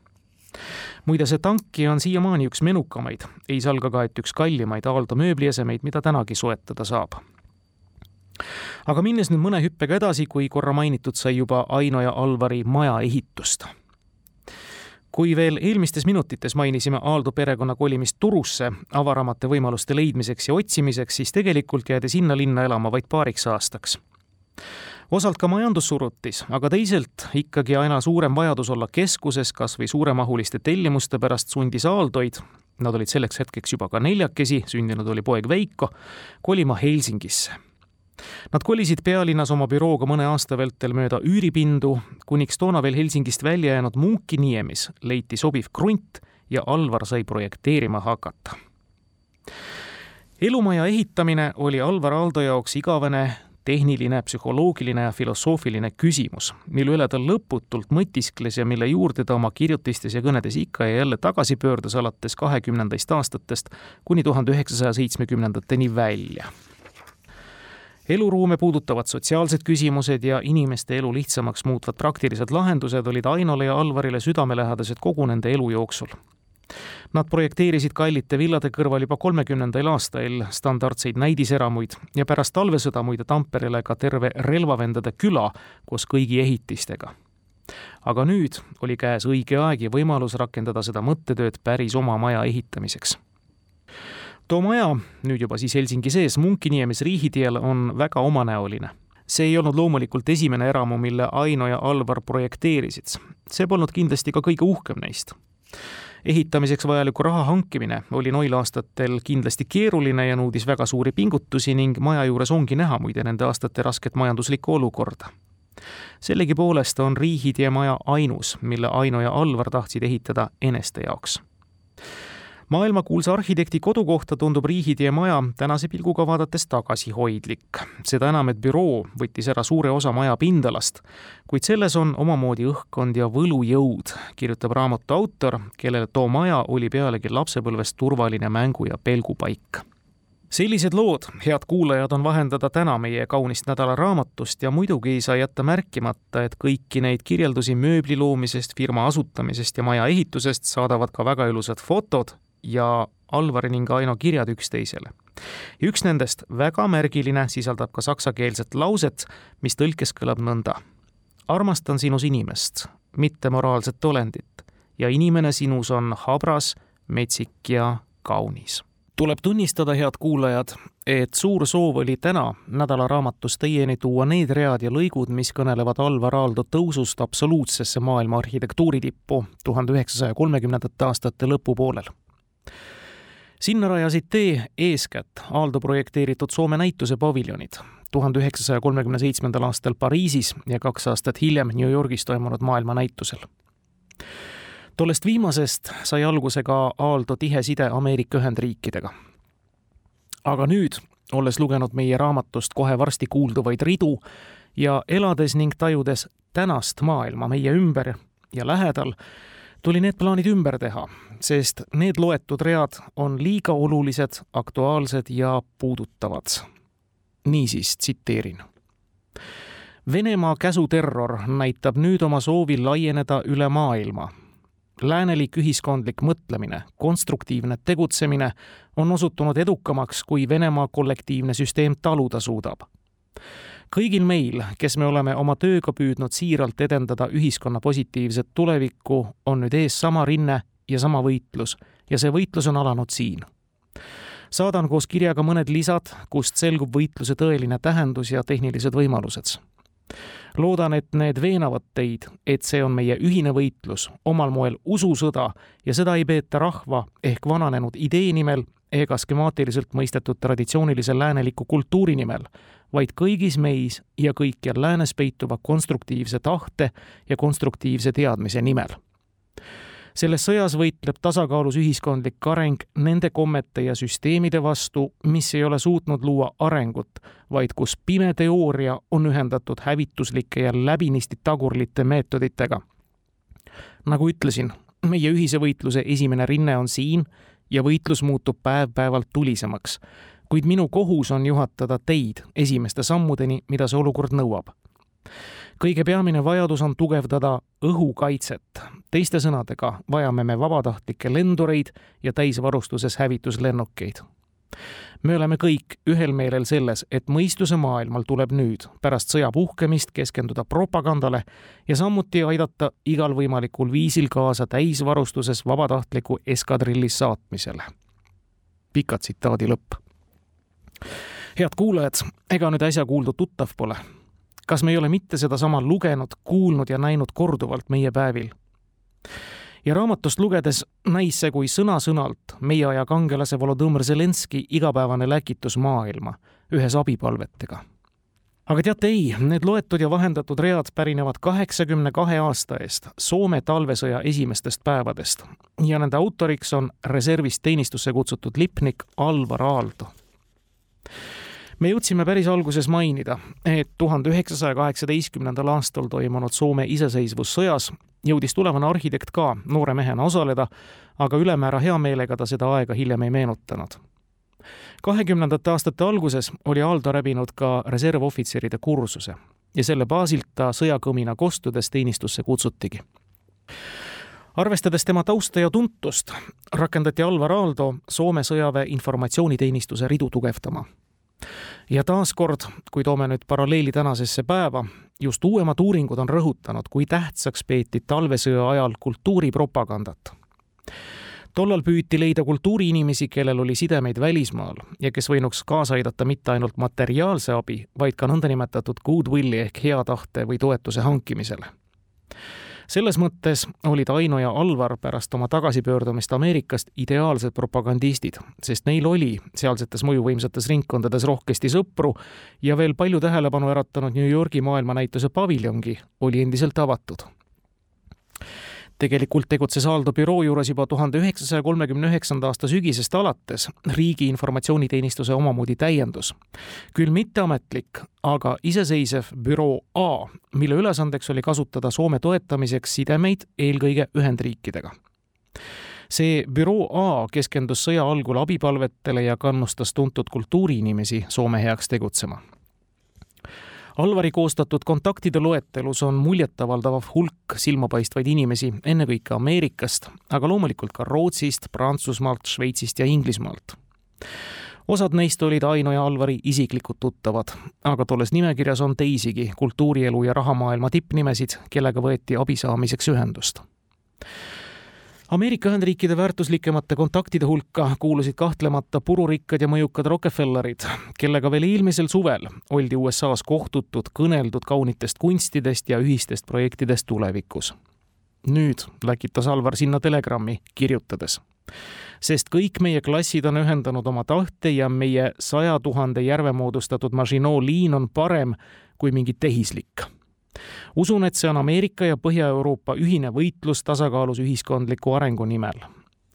muide, see tanki on siiamaani üks menukamaid, ei salga ka, et üks kallimaid Aaldo mööbliesemeid, mida tänagi soetada saab. aga minnes nüüd mõne hüppega edasi, kui korra mainitud sai juba Aino ja Alvari maja ehitust. Kui veel eelmistes minutites mainisime Aaldo perekonna kolimist Turusse avaramate võimaluste leidmiseks ja otsimiseks, siis tegelikult jäädi sinna linna elama vaid paariks aastaks osalt ka majandussurutis, aga teisalt ikkagi aina suurem vajadus olla keskuses kas või suuremahuliste tellimuste pärast sundis Aaldoid, nad olid selleks hetkeks juba ka neljakesi, sündinud oli poeg Veiko, kolima Helsingisse. Nad kolisid pealinnas oma bürooga mõne aasta vältel mööda üüripindu, kuniks toona veel Helsingist välja jäänud Munki-Niemis leiti sobiv krunt ja Alvar sai projekteerima hakata elumaja ehitamine oli Alvar Aaldo jaoks igavene tehniline, psühholoogiline ja filosoofiline küsimus, mille üle ta lõputult mõtiskles ja mille juurde ta oma kirjutistes ja kõnedes ikka ja jälle tagasi pöördus alates kahekümnendaist aastatest kuni tuhande üheksasaja seitsmekümnendateni välja. Eluruume puudutavad sotsiaalsed küsimused ja inimeste elu lihtsamaks muutvad praktilised lahendused olid Ainole ja Alvarile südamelähedased kogu nende elu jooksul Nad projekteerisid kallite villade kõrval juba kolmekümnendail aastail standardseid näidiseramuid ja pärast talvesõda muide Tamperele ka terve relvavendade küla koos kõigi ehitistega. aga nüüd oli käes õige aeg ja võimalus rakendada seda mõttetööd päris oma maja ehitamiseks. too maja, nüüd juba siis Helsingi sees, Munkiniemes Riihitiel, on väga omanäoline see ei olnud loomulikult esimene eramu, mille Aino ja Alvar projekteerisid. see polnud kindlasti ka kõige uhkem neist ehitamiseks vajaliku raha hankimine oli noil aastatel kindlasti keeruline ja nõudis väga suuri pingutusi ning maja juures ongi näha muide nende aastate rasket majanduslikku olukorda. sellegipoolest on Riihitie maja ainus, mille Aino ja Alvar tahtsid ehitada eneste jaoks maailmakuulsa arhitekti kodukohta tundub Riihitie maja tänase pilguga vaadates tagasihoidlik. seda enam, et büroo võttis ära suure osa maja pindalast, kuid selles on omamoodi õhkkond ja võlujõud, kirjutab raamatu autor, kellele too maja oli pealegi lapsepõlvest turvaline mängu- ja pelgupaik sellised lood, head kuulajad, on vahendada täna meie kaunist nädalaraamatust ja muidugi ei saa jätta märkimata, et kõiki neid kirjeldusi mööbli loomisest, firma asutamisest ja maja ehitusest saadavad ka väga ilusad fotod ja Alvari ning Aino kirjad üksteisele. üks nendest, väga märgiline, sisaldab ka saksakeelset lauset, mis tõlkes kõlab nõnda. armastan sinus inimest, mitte moraalset olendit ja inimene sinus on habras, metsik ja kaunis tuleb tunnistada, head kuulajad, et suur soov oli täna nädalaraamatus teieni tuua need read ja lõigud, mis kõnelevad Alvar Aalto tõusust absoluutsesse maailma arhitektuuri tippu tuhande üheksasaja kolmekümnendate aastate lõpupoolel sinna rajasid tee eeskätt Aaldo projekteeritud Soome näituse paviljonid tuhande üheksasaja kolmekümne seitsmendal aastal Pariisis ja kaks aastat hiljem New Yorgis toimunud maailmanäitusel. tollest viimasest sai alguse ka Aaldo tihe side Ameerika Ühendriikidega. aga nüüd, olles lugenud meie raamatust kohe varsti kuulduvaid ridu ja elades ning tajudes tänast maailma meie ümber ja lähedal, tuli need plaanid ümber teha, sest need loetud read on liiga olulised, aktuaalsed ja puudutavad. niisiis tsiteerin. Venemaa käsuterror näitab nüüd oma soovi laieneda üle maailma. läänelik ühiskondlik mõtlemine, konstruktiivne tegutsemine on osutunud edukamaks, kui Venemaa kollektiivne süsteem taluda suudab kõigil meil, kes me oleme oma tööga püüdnud siiralt edendada ühiskonna positiivset tulevikku, on nüüd ees sama rinne ja sama võitlus ja see võitlus on alanud siin. saadan koos kirjaga mõned lisad, kust selgub võitluse tõeline tähendus ja tehnilised võimalused. Loodan, et need veenavad teid, et see on meie ühine võitlus, omal moel ususõda ja seda ei peeta rahva ehk vananenud idee nimel ega skemaatiliselt mõistetud traditsioonilise lääneliku kultuuri nimel, vaid kõigis meis ja kõikjal läänes peituva konstruktiivse tahte ja konstruktiivse teadmise nimel. Selles sõjas võitleb tasakaalus ühiskondlik areng nende kommete ja süsteemide vastu, mis ei ole suutnud luua arengut, vaid kus pime teooria on ühendatud hävituslike ja läbinisti tagurlite meetoditega. nagu ütlesin, meie ühise võitluse esimene rinne on siin ja võitlus muutub päev-päevalt tulisemaks kuid minu kohus on juhatada teid esimeste sammudeni, mida see olukord nõuab. Kõige peamine vajadus on tugevdada õhukaitset. teiste sõnadega vajame me vabatahtlikke lendureid ja täisvarustuses hävituslennukeid me oleme kõik ühel meelel selles, et mõistuse maailmal tuleb nüüd pärast sõja puhkemist keskenduda propagandale ja samuti aidata igal võimalikul viisil kaasa täisvarustuses vabatahtliku eskadrilli saatmisele. pika tsitaadi lõpp head kuulajad, ega nüüd äsja kuuldu tuttav pole. Kas me ei ole mitte sedasama lugenud, kuulnud ja näinud korduvalt meie päevil? ja raamatust lugedes näis see kui sõna-sõnalt meie aja kangelase Volodõmõr Zelenski igapäevane läkitus maailma ühes abipalvetega. aga teate ei, need loetud ja vahendatud read pärinevad kaheksakümne kahe aasta eest, Soome talvesõja esimestest päevadest ja nende autoriks on reservist teenistusse kutsutud lipnik Alvar Aalto me jõudsime päris alguses mainida, et tuhande üheksasaja kaheksateistkümnendal aastal toimunud Soome iseseisvussõjas jõudis tulevane arhitekt ka noore mehena osaleda, aga ülemäära hea meelega ta seda aega hiljem ei meenutanud. kahekümnendate aastate alguses oli Aaldo läbinud ka reservohvitseride kursuse ja selle baasilt ta sõjakõmina kostudes teenistusse kutsutigi arvestades tema tausta ja tuntust, rakendati Alvar Aaldo Soome sõjaväe informatsiooniteenistuse ridu tugevdama ja taaskord, kui toome nüüd paralleeli tänasesse päeva, just uuemad uuringud on rõhutanud, kui tähtsaks peeti talvesõja ajal kultuuripropagandat. Tollal püüti leida kultuuriinimesi, kellel oli sidemeid välismaal ja kes võinuks kaasa aidata mitte ainult materiaalse abi, vaid ka nõndanimetatud goodwill'i ehk hea tahte või toetuse hankimisele selles mõttes olid Aino ja Alvar pärast oma tagasipöördumist Ameerikast ideaalsed propagandistid, sest neil oli sealsetes mõjuvõimsates ringkondades rohkesti sõpru ja veel palju tähelepanu äratanud New Yorgi maailmanäituse paviljongi oli endiselt avatud tegelikult tegutses Aaldo büroo juures juba tuhande üheksasaja kolmekümne üheksanda aasta sügisest alates. Riigi informatsiooniteenistuse omamoodi täiendus. küll mitteametlik, aga iseseisev büroo A, mille ülesandeks oli kasutada Soome toetamiseks sidemeid eelkõige Ühendriikidega. See büroo A keskendus sõja algul abipalvetele ja kannustas tuntud kultuuriinimesi Soome heaks tegutsema Alvari koostatud kontaktide loetelus on muljetavaldav hulk silmapaistvaid inimesi, ennekõike Ameerikast, aga loomulikult ka Rootsist, Prantsusmaalt, Šveitsist ja Inglismaalt. osad neist olid Aino ja Alvari isiklikud tuttavad, aga tolles nimekirjas on teisigi kultuurielu ja rahamaailma tippnimesid, kellega võeti abi saamiseks ühendust Ameerika Ühendriikide väärtuslikemate kontaktide hulka kuulusid kahtlemata pururikkad ja mõjukad Rockefellerid, kellega veel eelmisel suvel oldi USA-s kohtutud, kõneldud kaunitest kunstidest ja ühistest projektidest tulevikus. nüüd läkitas Alvar sinna telegrammi kirjutades. sest kõik meie klassid on ühendanud oma tahte ja meie saja tuhande järve moodustatud Maginot liin on parem kui mingi tehislik usun, et see on Ameerika ja Põhja-Euroopa ühine võitlus tasakaalus ühiskondliku arengu nimel.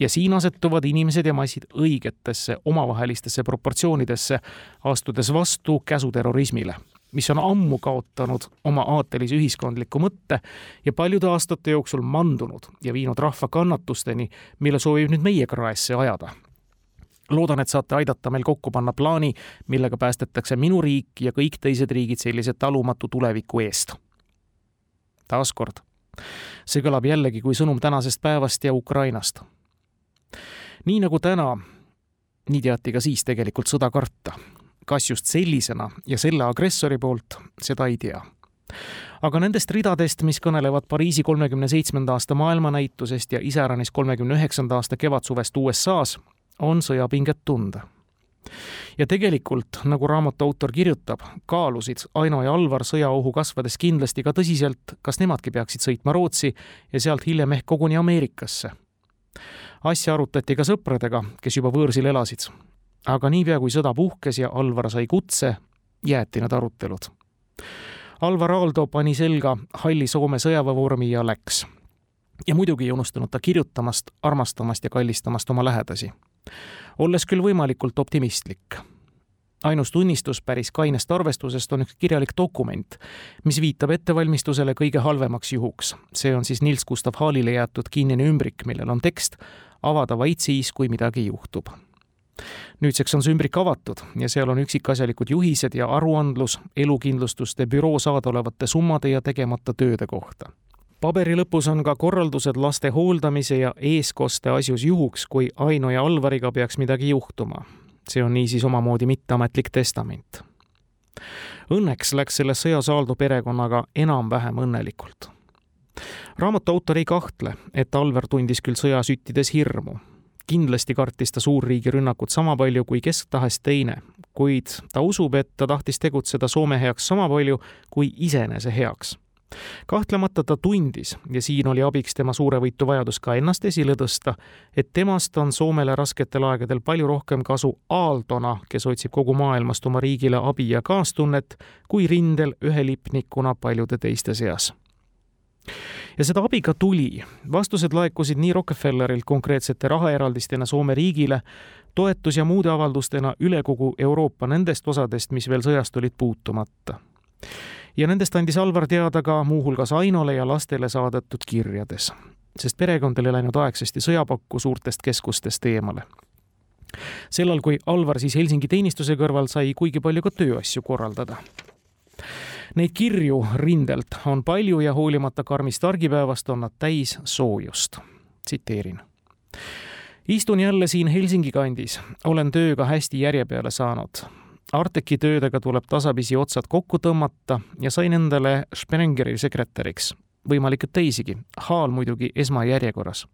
ja siin asetuvad inimesed ja massid õigetesse omavahelistesse proportsioonidesse, astudes vastu käsuterrorismile, mis on ammu kaotanud oma aatelise ühiskondliku mõtte ja paljude aastate jooksul mandunud ja viinud rahva kannatusteni, mille soovib nüüd meie kraesse ajada loodan, et saate aidata meil kokku panna plaani, millega päästetakse minu riik ja kõik teised riigid sellise talumatu tuleviku eest taaskord, see kõlab jällegi kui sõnum tänasest päevast ja Ukrainast. nii nagu täna, nii teati ka siis tegelikult sõda karta. kas just sellisena ja selle agressori poolt, seda ei tea aga nendest ridadest, mis kõnelevad Pariisi kolmekümne seitsmenda aasta maailmanäitusest ja iseäranis kolmekümne üheksanda aasta kevadsuvest USA-s, on sõjapinget tunda ja tegelikult, nagu raamatu autor kirjutab, kaalusid Aino ja Alvar sõjaohu kasvades kindlasti ka tõsiselt, kas nemadki peaksid sõitma Rootsi ja sealt hiljem ehk koguni Ameerikasse. asja arutati ka sõpradega, kes juba võõrsil elasid. aga niipea, kui sõda puhkes ja Alvar sai kutse, jäeti need arutelud. Alvar Aaldo pani selga halli Soome sõjaväevormi ja läks. ja muidugi ei unustanud ta kirjutamast, armastamast ja kallistamast oma lähedasi olles küll võimalikult optimistlik. ainus tunnistus päris kainest arvestusest on üks kirjalik dokument, mis viitab ettevalmistusele kõige halvemaks juhuks. see on siis Nils Gustav Haalile jäetud kinnine ümbrik, millel on tekst avada vaid siis, kui midagi juhtub nüüdseks on see ümbrik avatud ja seal on üksikasjalikud juhised ja aruandlus elukindlustuste büroo saadaolevate summade ja tegemata tööde kohta paberi lõpus on ka korraldused laste hooldamise ja eeskoste asjus juhuks, kui Aino ja Alvariga peaks midagi juhtuma. see on niisiis omamoodi mitteametlik testament. Õnneks läks selle sõjas Aaldo perekonnaga enam-vähem õnnelikult. raamatu autor ei kahtle, et Alver tundis küll sõja süttides hirmu. kindlasti kartis ta suurriigi rünnakut sama palju kui kes tahes teine, kuid ta usub, et ta tahtis tegutseda Soome heaks sama palju kui iseenese heaks kahtlemata ta tundis ja siin oli abiks tema suure võitu vajadus ka ennast esile tõsta, et temast on Soomele rasketel aegadel palju rohkem kasu Aaldona, kes otsib kogu maailmast oma riigile abi ja kaastunnet, kui rindel ühe lipnikuna paljude teiste seas ja seda abi ka tuli. vastused laekusid nii Rockefellerilt konkreetsete rahaeraldistena Soome riigile, toetus ja muude avaldustena üle kogu Euroopa nendest osadest, mis veel sõjast olid puutumata ja nendest andis Alvar teada ka muuhulgas Ainole ja lastele saadetud kirjades, sest perekond oli läinud aegsasti sõjapakku suurtest keskustest eemale. sellal, kui Alvar siis Helsingi teenistuse kõrval sai kuigi palju ka tööasju korraldada. Neid kirju rindelt on palju ja hoolimata karmist argipäevast on nad täis soojust. tsiteerin istun jälle siin Helsingi kandis, olen tööga hästi järje peale saanud Arteki töödega tuleb tasapisi otsad kokku tõmmata ja sain endale Sprengeri sekretäriks, võimalik, et teisigi, Haal muidugi esmajärjekorras.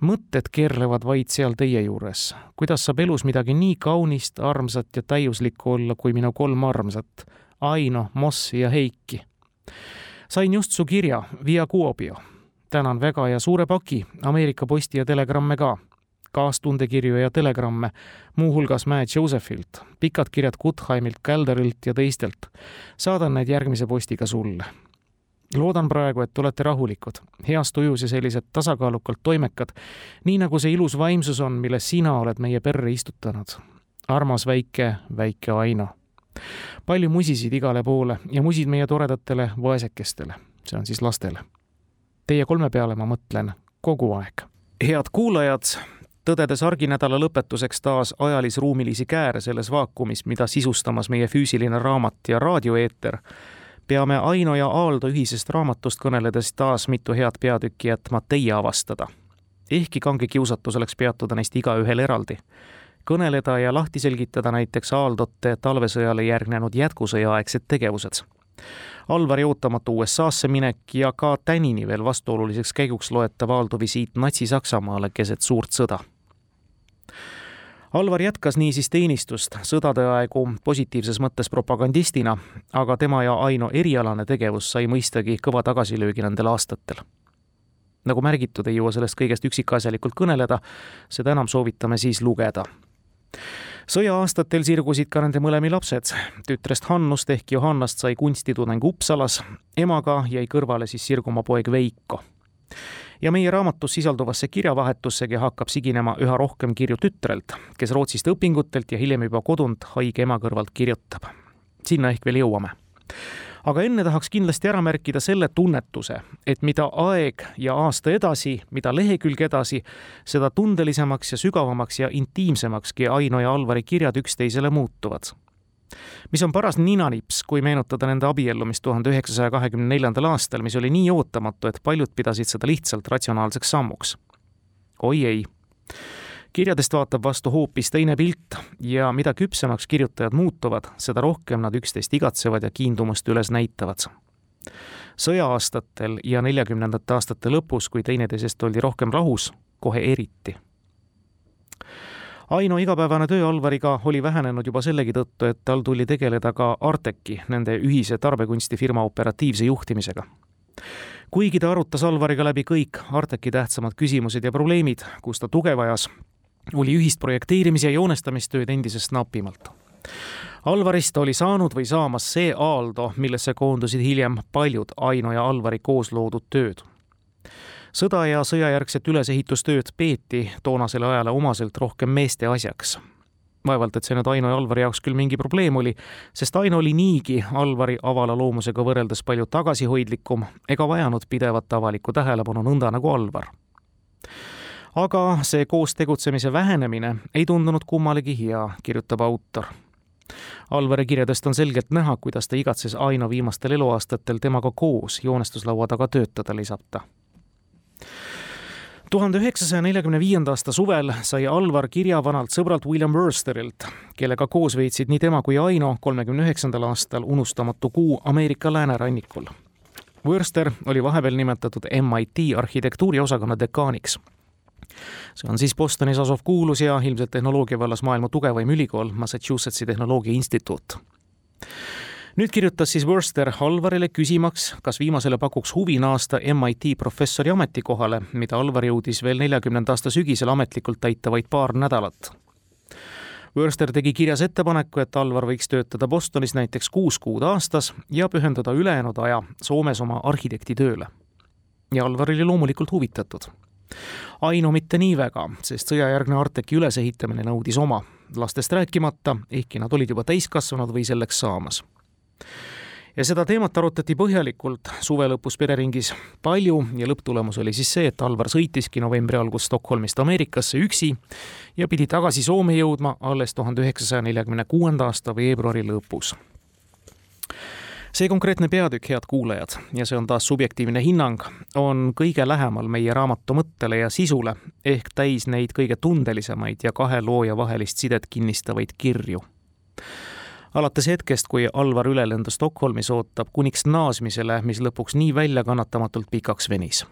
mõtted keerlevad vaid seal teie juures, kuidas saab elus midagi nii kaunist, armsat ja täiuslikku olla kui minu kolm armsat, Aino, Mossi ja Heiki. sain just su kirja Via Kuopio. tänan väga ja suure paki, Ameerika Posti ja telegramme ka kaastundekirju ja telegramme, muuhulgas Matt Josephilt, pikad kirjad Guttheimilt, Kälderilt ja teistelt. saadan need järgmise postiga sulle. loodan praegu, et olete rahulikud, heas tujus ja sellised tasakaalukalt toimekad, nii nagu see ilus vaimsus on, milles sina oled meie perre istutanud. armas väike, väike Aino. palju musisid igale poole ja musid meie toredatele vaesekestele, see on siis lastele. Teie kolme peale ma mõtlen kogu aeg. head kuulajad tõdedes arginädala lõpetuseks taas ajalis-ruumilisi kääre selles vaakumis, mida sisustamas meie füüsiline raamat ja raadioeeter, peame Aino ja Aaldo ühisest raamatust kõneledes taas mitu head peatükki jätma teie avastada. ehkki kange kiusatus oleks peatuda neist igaühel eraldi. kõneleda ja lahti selgitada näiteks Aaldote talvesõjale järgnenud jätkusõjaaegsed tegevused Alvari ootamatu USA-sse minek ja ka tänini veel vastuoluliseks käiguks loetav Aaldo visiit Natsi-Saksamaale keset suurt sõda Alvar jätkas niisiis teenistust sõdade aegu positiivses mõttes propagandistina, aga tema ja Aino erialane tegevus sai mõistagi kõva tagasilöögi nendel aastatel. nagu märgitud, ei jõua sellest kõigest üksikasjalikult kõneleda, seda enam soovitame siis lugeda sõja-aastatel sirgusid ka nende mõlemi lapsed. tütrest Hannust ehk Johannast sai kunstitudeng Uppsalas, emaga jäi kõrvale siis sirguma poeg Veiko ja meie raamatus sisalduvasse kirjavahetussegi hakkab siginema üha rohkem kirju tütrelt, kes Rootsist õpingutelt ja hiljem juba kodunt haige ema kõrvalt kirjutab. sinna ehk veel jõuame aga enne tahaks kindlasti ära märkida selle tunnetuse, et mida aeg ja aasta edasi, mida lehekülg edasi, seda tundelisemaks ja sügavamaks ja intiimsemakski Aino ja Alvari kirjad üksteisele muutuvad mis on paras ninanips, kui meenutada nende abiellumist tuhande üheksasaja kahekümne neljandal aastal, mis oli nii ootamatu, et paljud pidasid seda lihtsalt ratsionaalseks sammuks. oi ei, kirjadest vaatab vastu hoopis teine pilt ja mida küpsemaks kirjutajad muutuvad, seda rohkem nad üksteist igatsevad ja kiindumust üles näitavad. sõja-aastatel ja neljakümnendate aastate lõpus, kui teineteisest oldi rohkem rahus, kohe eriti Aino igapäevane töö Alvariga oli vähenenud juba sellegi tõttu, et tal tuli tegeleda ka Arteki, nende ühise tarbekunstifirma operatiivse juhtimisega. kuigi ta arutas Alvariga läbi kõik Arteki tähtsamad küsimused ja probleemid, kus ta tuge vajas, oli ühist projekteerimis- ja joonestamistööd endisest napimalt. Alvarist oli saanud või saamas see Aaldo, millesse koondusid hiljem paljud Aino ja Alvari koos loodud tööd sõda ja sõjajärgset ülesehitustööd peeti toonasele ajale omaselt rohkem meeste asjaks. vaevalt, et see nüüd Aino ja Alvari jaoks küll mingi probleem oli, sest Aino oli niigi Alvari avala loomusega võrreldes palju tagasihoidlikum ega vajanud pidevat avalikku tähelepanu nõnda nagu Alvar aga see koos tegutsemise vähenemine ei tundunud kummalegi hea, kirjutab autor. Alvari kirjadest on selgelt näha, kuidas ta igatses Aino viimastel eluaastatel temaga koos joonestuslaua taga töötada, lisab ta tuhande üheksasaja neljakümne viienda aasta suvel sai Alvar kirja vanalt sõbralt William Worsterilt, kellega koos veetsid nii tema kui Aino kolmekümne üheksandal aastal unustamatu kuu Ameerika läänerannikul. Worster oli vahepeal nimetatud MIT arhitektuuriosakonna dekaaniks. see on siis Bostonis asuv kuulus ja ilmselt tehnoloogia vallas maailma tugevaim ülikool, Massachusettsi Tehnoloogia Instituut nüüd kirjutas siis Worcester Alvarile küsimaks, kas viimasele pakuks huvi naasta MIT professori ametikohale, mida Alvar jõudis veel neljakümnenda aasta sügisel ametlikult täita vaid paar nädalat. Worcester tegi kirjas ettepaneku, et Alvar võiks töötada Bostonis näiteks kuus kuud aastas ja pühendada ülejäänud aja Soomes oma arhitektitööle. ja Alvar oli loomulikult huvitatud. Aino mitte nii väga, sest sõjajärgne Arteki ülesehitamine nõudis oma, lastest rääkimata, ehkki nad olid juba täiskasvanud või selleks saamas ja seda teemat arutati põhjalikult suve lõpus pereringis palju ja lõpptulemus oli siis see, et Alvar sõitiski novembri alguses Stockholmist Ameerikasse üksi ja pidi tagasi Soome jõudma alles tuhande üheksasaja neljakümne kuuenda aasta veebruari lõpus. see konkreetne peatükk, head kuulajad, ja see on taas subjektiivne hinnang, on kõige lähemal meie raamatu mõttele ja sisule ehk täis neid kõige tundelisemaid ja kahe looja vahelist sidet kinnistavaid kirju alates hetkest, kui Alvar ülelendu Stockholmis ootab, kuniks naasmisele, mis lõpuks nii väljakannatamatult pikaks venis.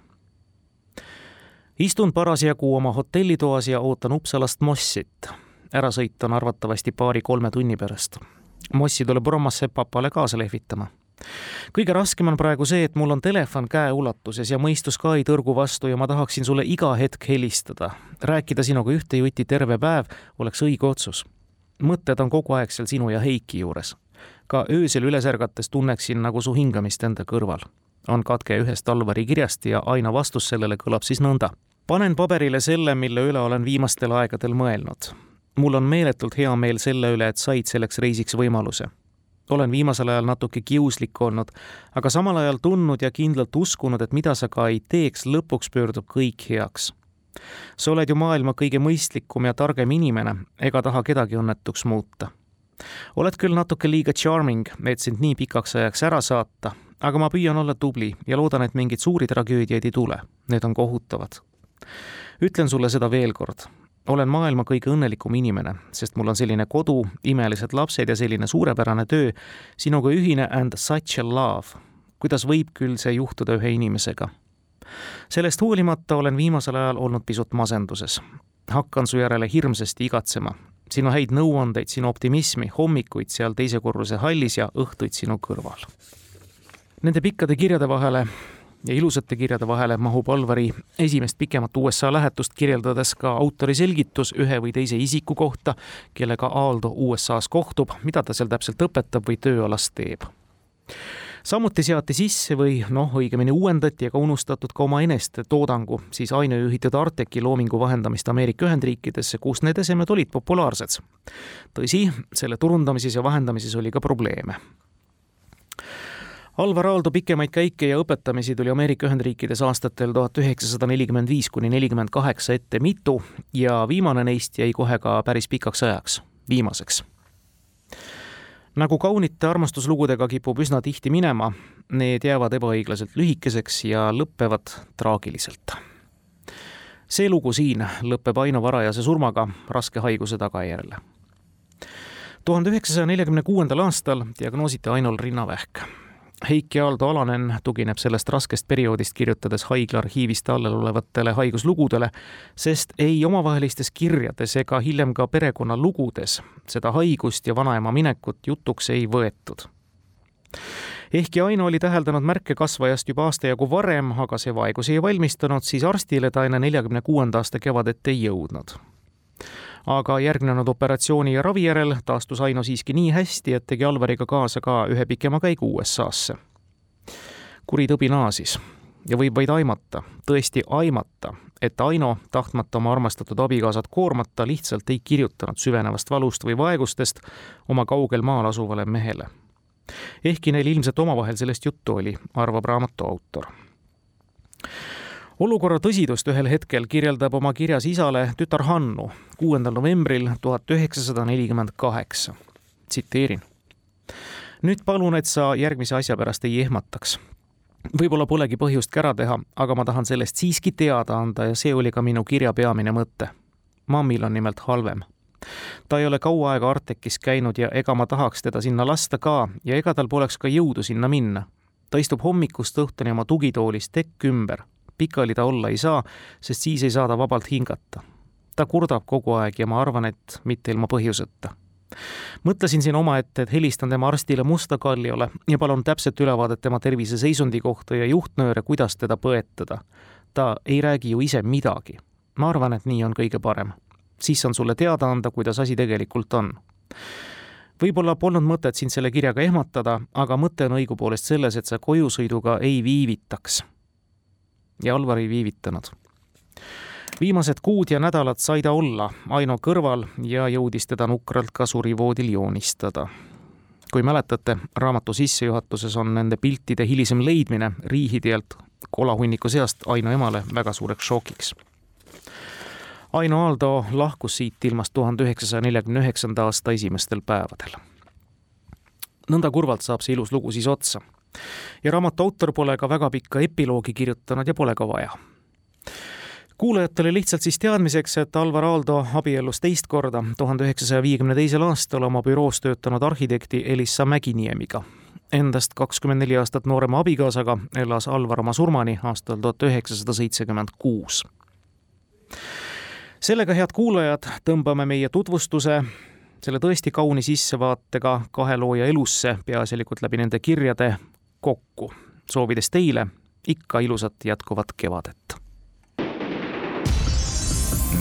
istun parasjagu oma hotellitoas ja ootan Uppsalast Mossit. ärasõit on arvatavasti paari-kolme tunni pärast. Mossi tuleb Rommasse papale kaasa lehvitama kõige raskem on praegu see, et mul on telefon käeulatuses ja mõistus ka ei tõrgu vastu ja ma tahaksin sulle iga hetk helistada. rääkida sinuga ühte jutti terve päev oleks õige otsus. Mõtted on kogu aeg seal sinu ja Heiki juures. ka öösel üles ärgates tunneksin nagu su hingamist enda kõrval. on katke ühest Alvari kirjast ja Aino vastus sellele kõlab siis nõnda. panen paberile selle, mille üle olen viimastel aegadel mõelnud. mul on meeletult hea meel selle üle, et said selleks reisiks võimaluse olen viimasel ajal natuke kiuslik olnud, aga samal ajal tundnud ja kindlalt uskunud, et mida sa ka ei teeks, lõpuks pöördub kõik heaks. Sa oled ju maailma kõige mõistlikum ja targem inimene ega taha kedagi õnnetuks muuta. oled küll natuke liiga charming, et sind nii pikaks ajaks ära saata, aga ma püüan olla tubli ja loodan, et mingeid suuri tragöödiaid ei tule. Need on kohutavad. ütlen sulle seda veel kord olen maailma kõige õnnelikum inimene, sest mul on selline kodu, imelised lapsed ja selline suurepärane töö, sinuga ühine and such a love. kuidas võib küll see juhtuda ühe inimesega? Sellest hoolimata olen viimasel ajal olnud pisut masenduses. hakkan su järele hirmsasti igatsema. sinu häid nõuandeid, sinu optimismi, hommikuid seal teise korruse hallis ja õhtuid sinu kõrval. Nende pikkade kirjade vahele ja ilusate kirjade vahele mahub Alvari esimest pikemat USA lähetust kirjeldades ka autori selgitus ühe või teise isiku kohta, kellega Aaldo USA-s kohtub, mida ta seal täpselt õpetab või tööalast teeb samuti seati sisse või noh, õigemini uuendati, aga unustatud ka oma eneste toodangu, siis ainejuhitud Arteki loomingu vahendamist Ameerika Ühendriikidesse, kus need esemed olid populaarsed. tõsi, selle turundamises ja vahendamises oli ka probleeme Alvar Aaldo pikemaid käike ja õpetamisi tuli Ameerika Ühendriikides aastatel tuhat üheksasada nelikümmend viis kuni nelikümmend kaheksa ette mitu ja viimane neist jäi kohe ka päris pikaks ajaks, viimaseks. Nagu kaunite armastuslugudega kipub üsna tihti minema, need jäävad ebaõiglaselt lühikeseks ja lõpevad traagiliselt. see lugu siin lõpeb Aino varajase surmaga raske haiguse tagajärjel tuhande üheksasaja neljakümne kuuendal aastal diagnoositi Ainol rinnavähk Heiki Aaldo Alanen tugineb sellest raskest perioodist kirjutades haigla arhiivist allel olevatele haiguslugudele, sest ei omavahelistes kirjades ega hiljem ka perekonnalugudes seda haigust ja vanaema minekut jutuks ei võetud. ehkki Aino oli täheldanud märke kasvajast juba aasta jagu varem, aga see vaegus ei valmistanud, siis arstile ta enne neljakümne kuuenda aasta kevadet ei jõudnud aga järgnenud operatsiooni ja ravi järel taastus Aino siiski nii hästi, et tegi Alvariga kaasa ka ühe pikema käigu USA-sse. kuri tõbi naasis ja võib vaid aimata, tõesti aimata, et Aino, tahtmata oma armastatud abikaasat koormata, lihtsalt ei kirjutanud süvenevast valust või vaegustest oma kaugel maal asuvale mehele. ehkki neil ilmselt omavahel sellest juttu oli, arvab raamatu autor olukorra tõsidust ühel hetkel kirjeldab oma kirjas isale tütar Hannu kuuendal novembril tuhat üheksasada nelikümmend kaheksa. tsiteerin. nüüd palun, et sa järgmise asja pärast ei ehmataks. võib-olla polegi põhjust kära teha, aga ma tahan sellest siiski teada anda ja see oli ka minu kirja peamine mõte. mammil on nimelt halvem ta ei ole kaua aega Artekis käinud ja ega ma tahaks teda sinna lasta ka ja ega tal poleks ka jõudu sinna minna. ta istub hommikust õhtuni oma tugitoolis tekk ümber pikali ta olla ei saa, sest siis ei saa ta vabalt hingata. ta kurdab kogu aeg ja ma arvan, et mitte ilma põhjuseta. mõtlesin siin omaette, et helistan tema arstile Musta Kalliole ja palun täpset ülevaadet tema terviseseisundi kohta ja juhtnööre, kuidas teda põetada. ta ei räägi ju ise midagi. ma arvan, et nii on kõige parem. siis saan sulle teada anda, kuidas asi tegelikult on võib-olla polnud mõtet sind selle kirjaga ehmatada, aga mõte on õigupoolest selles, et sa kojusõiduga ei viivitaks ja Alvar ei viivitanud. viimased kuud ja nädalad sai ta olla Aino kõrval ja jõudis teda nukralt ka surivoodil joonistada. kui mäletate, raamatu sissejuhatuses on nende piltide hilisem leidmine riihiteelt kolahunniku seast Aino emale väga suureks šokiks. Aino Aaldo lahkus siit ilmast tuhande üheksasaja neljakümne üheksanda aasta esimestel päevadel. nõnda kurvalt saab see ilus lugu siis otsa ja raamatu autor pole ka väga pikka epiloogi kirjutanud ja pole ka vaja. kuulajatele lihtsalt siis teadmiseks, et Alvar Aaldo abiellus teist korda tuhande üheksasaja viiekümne teisel aastal oma büroos töötanud arhitekti Elissa Mäginiemiga. Endast kakskümmend neli aastat noorema abikaasaga elas Alvar oma surmani aastal tuhat üheksasada seitsekümmend kuus. sellega, head kuulajad, tõmbame meie tutvustuse selle tõesti kauni sissevaatega kahe looja elusse, peaasjalikult läbi nende kirjade, kokku, soovides teile ikka ilusat jätkuvat kevadet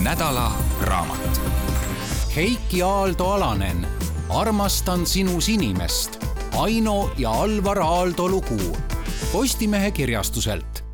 nädala raamat. Heiki Aaldo Alanen, armastan sinu sinimest. Aino ja Alvar Aaldo lugu Postimehe kirjastuselt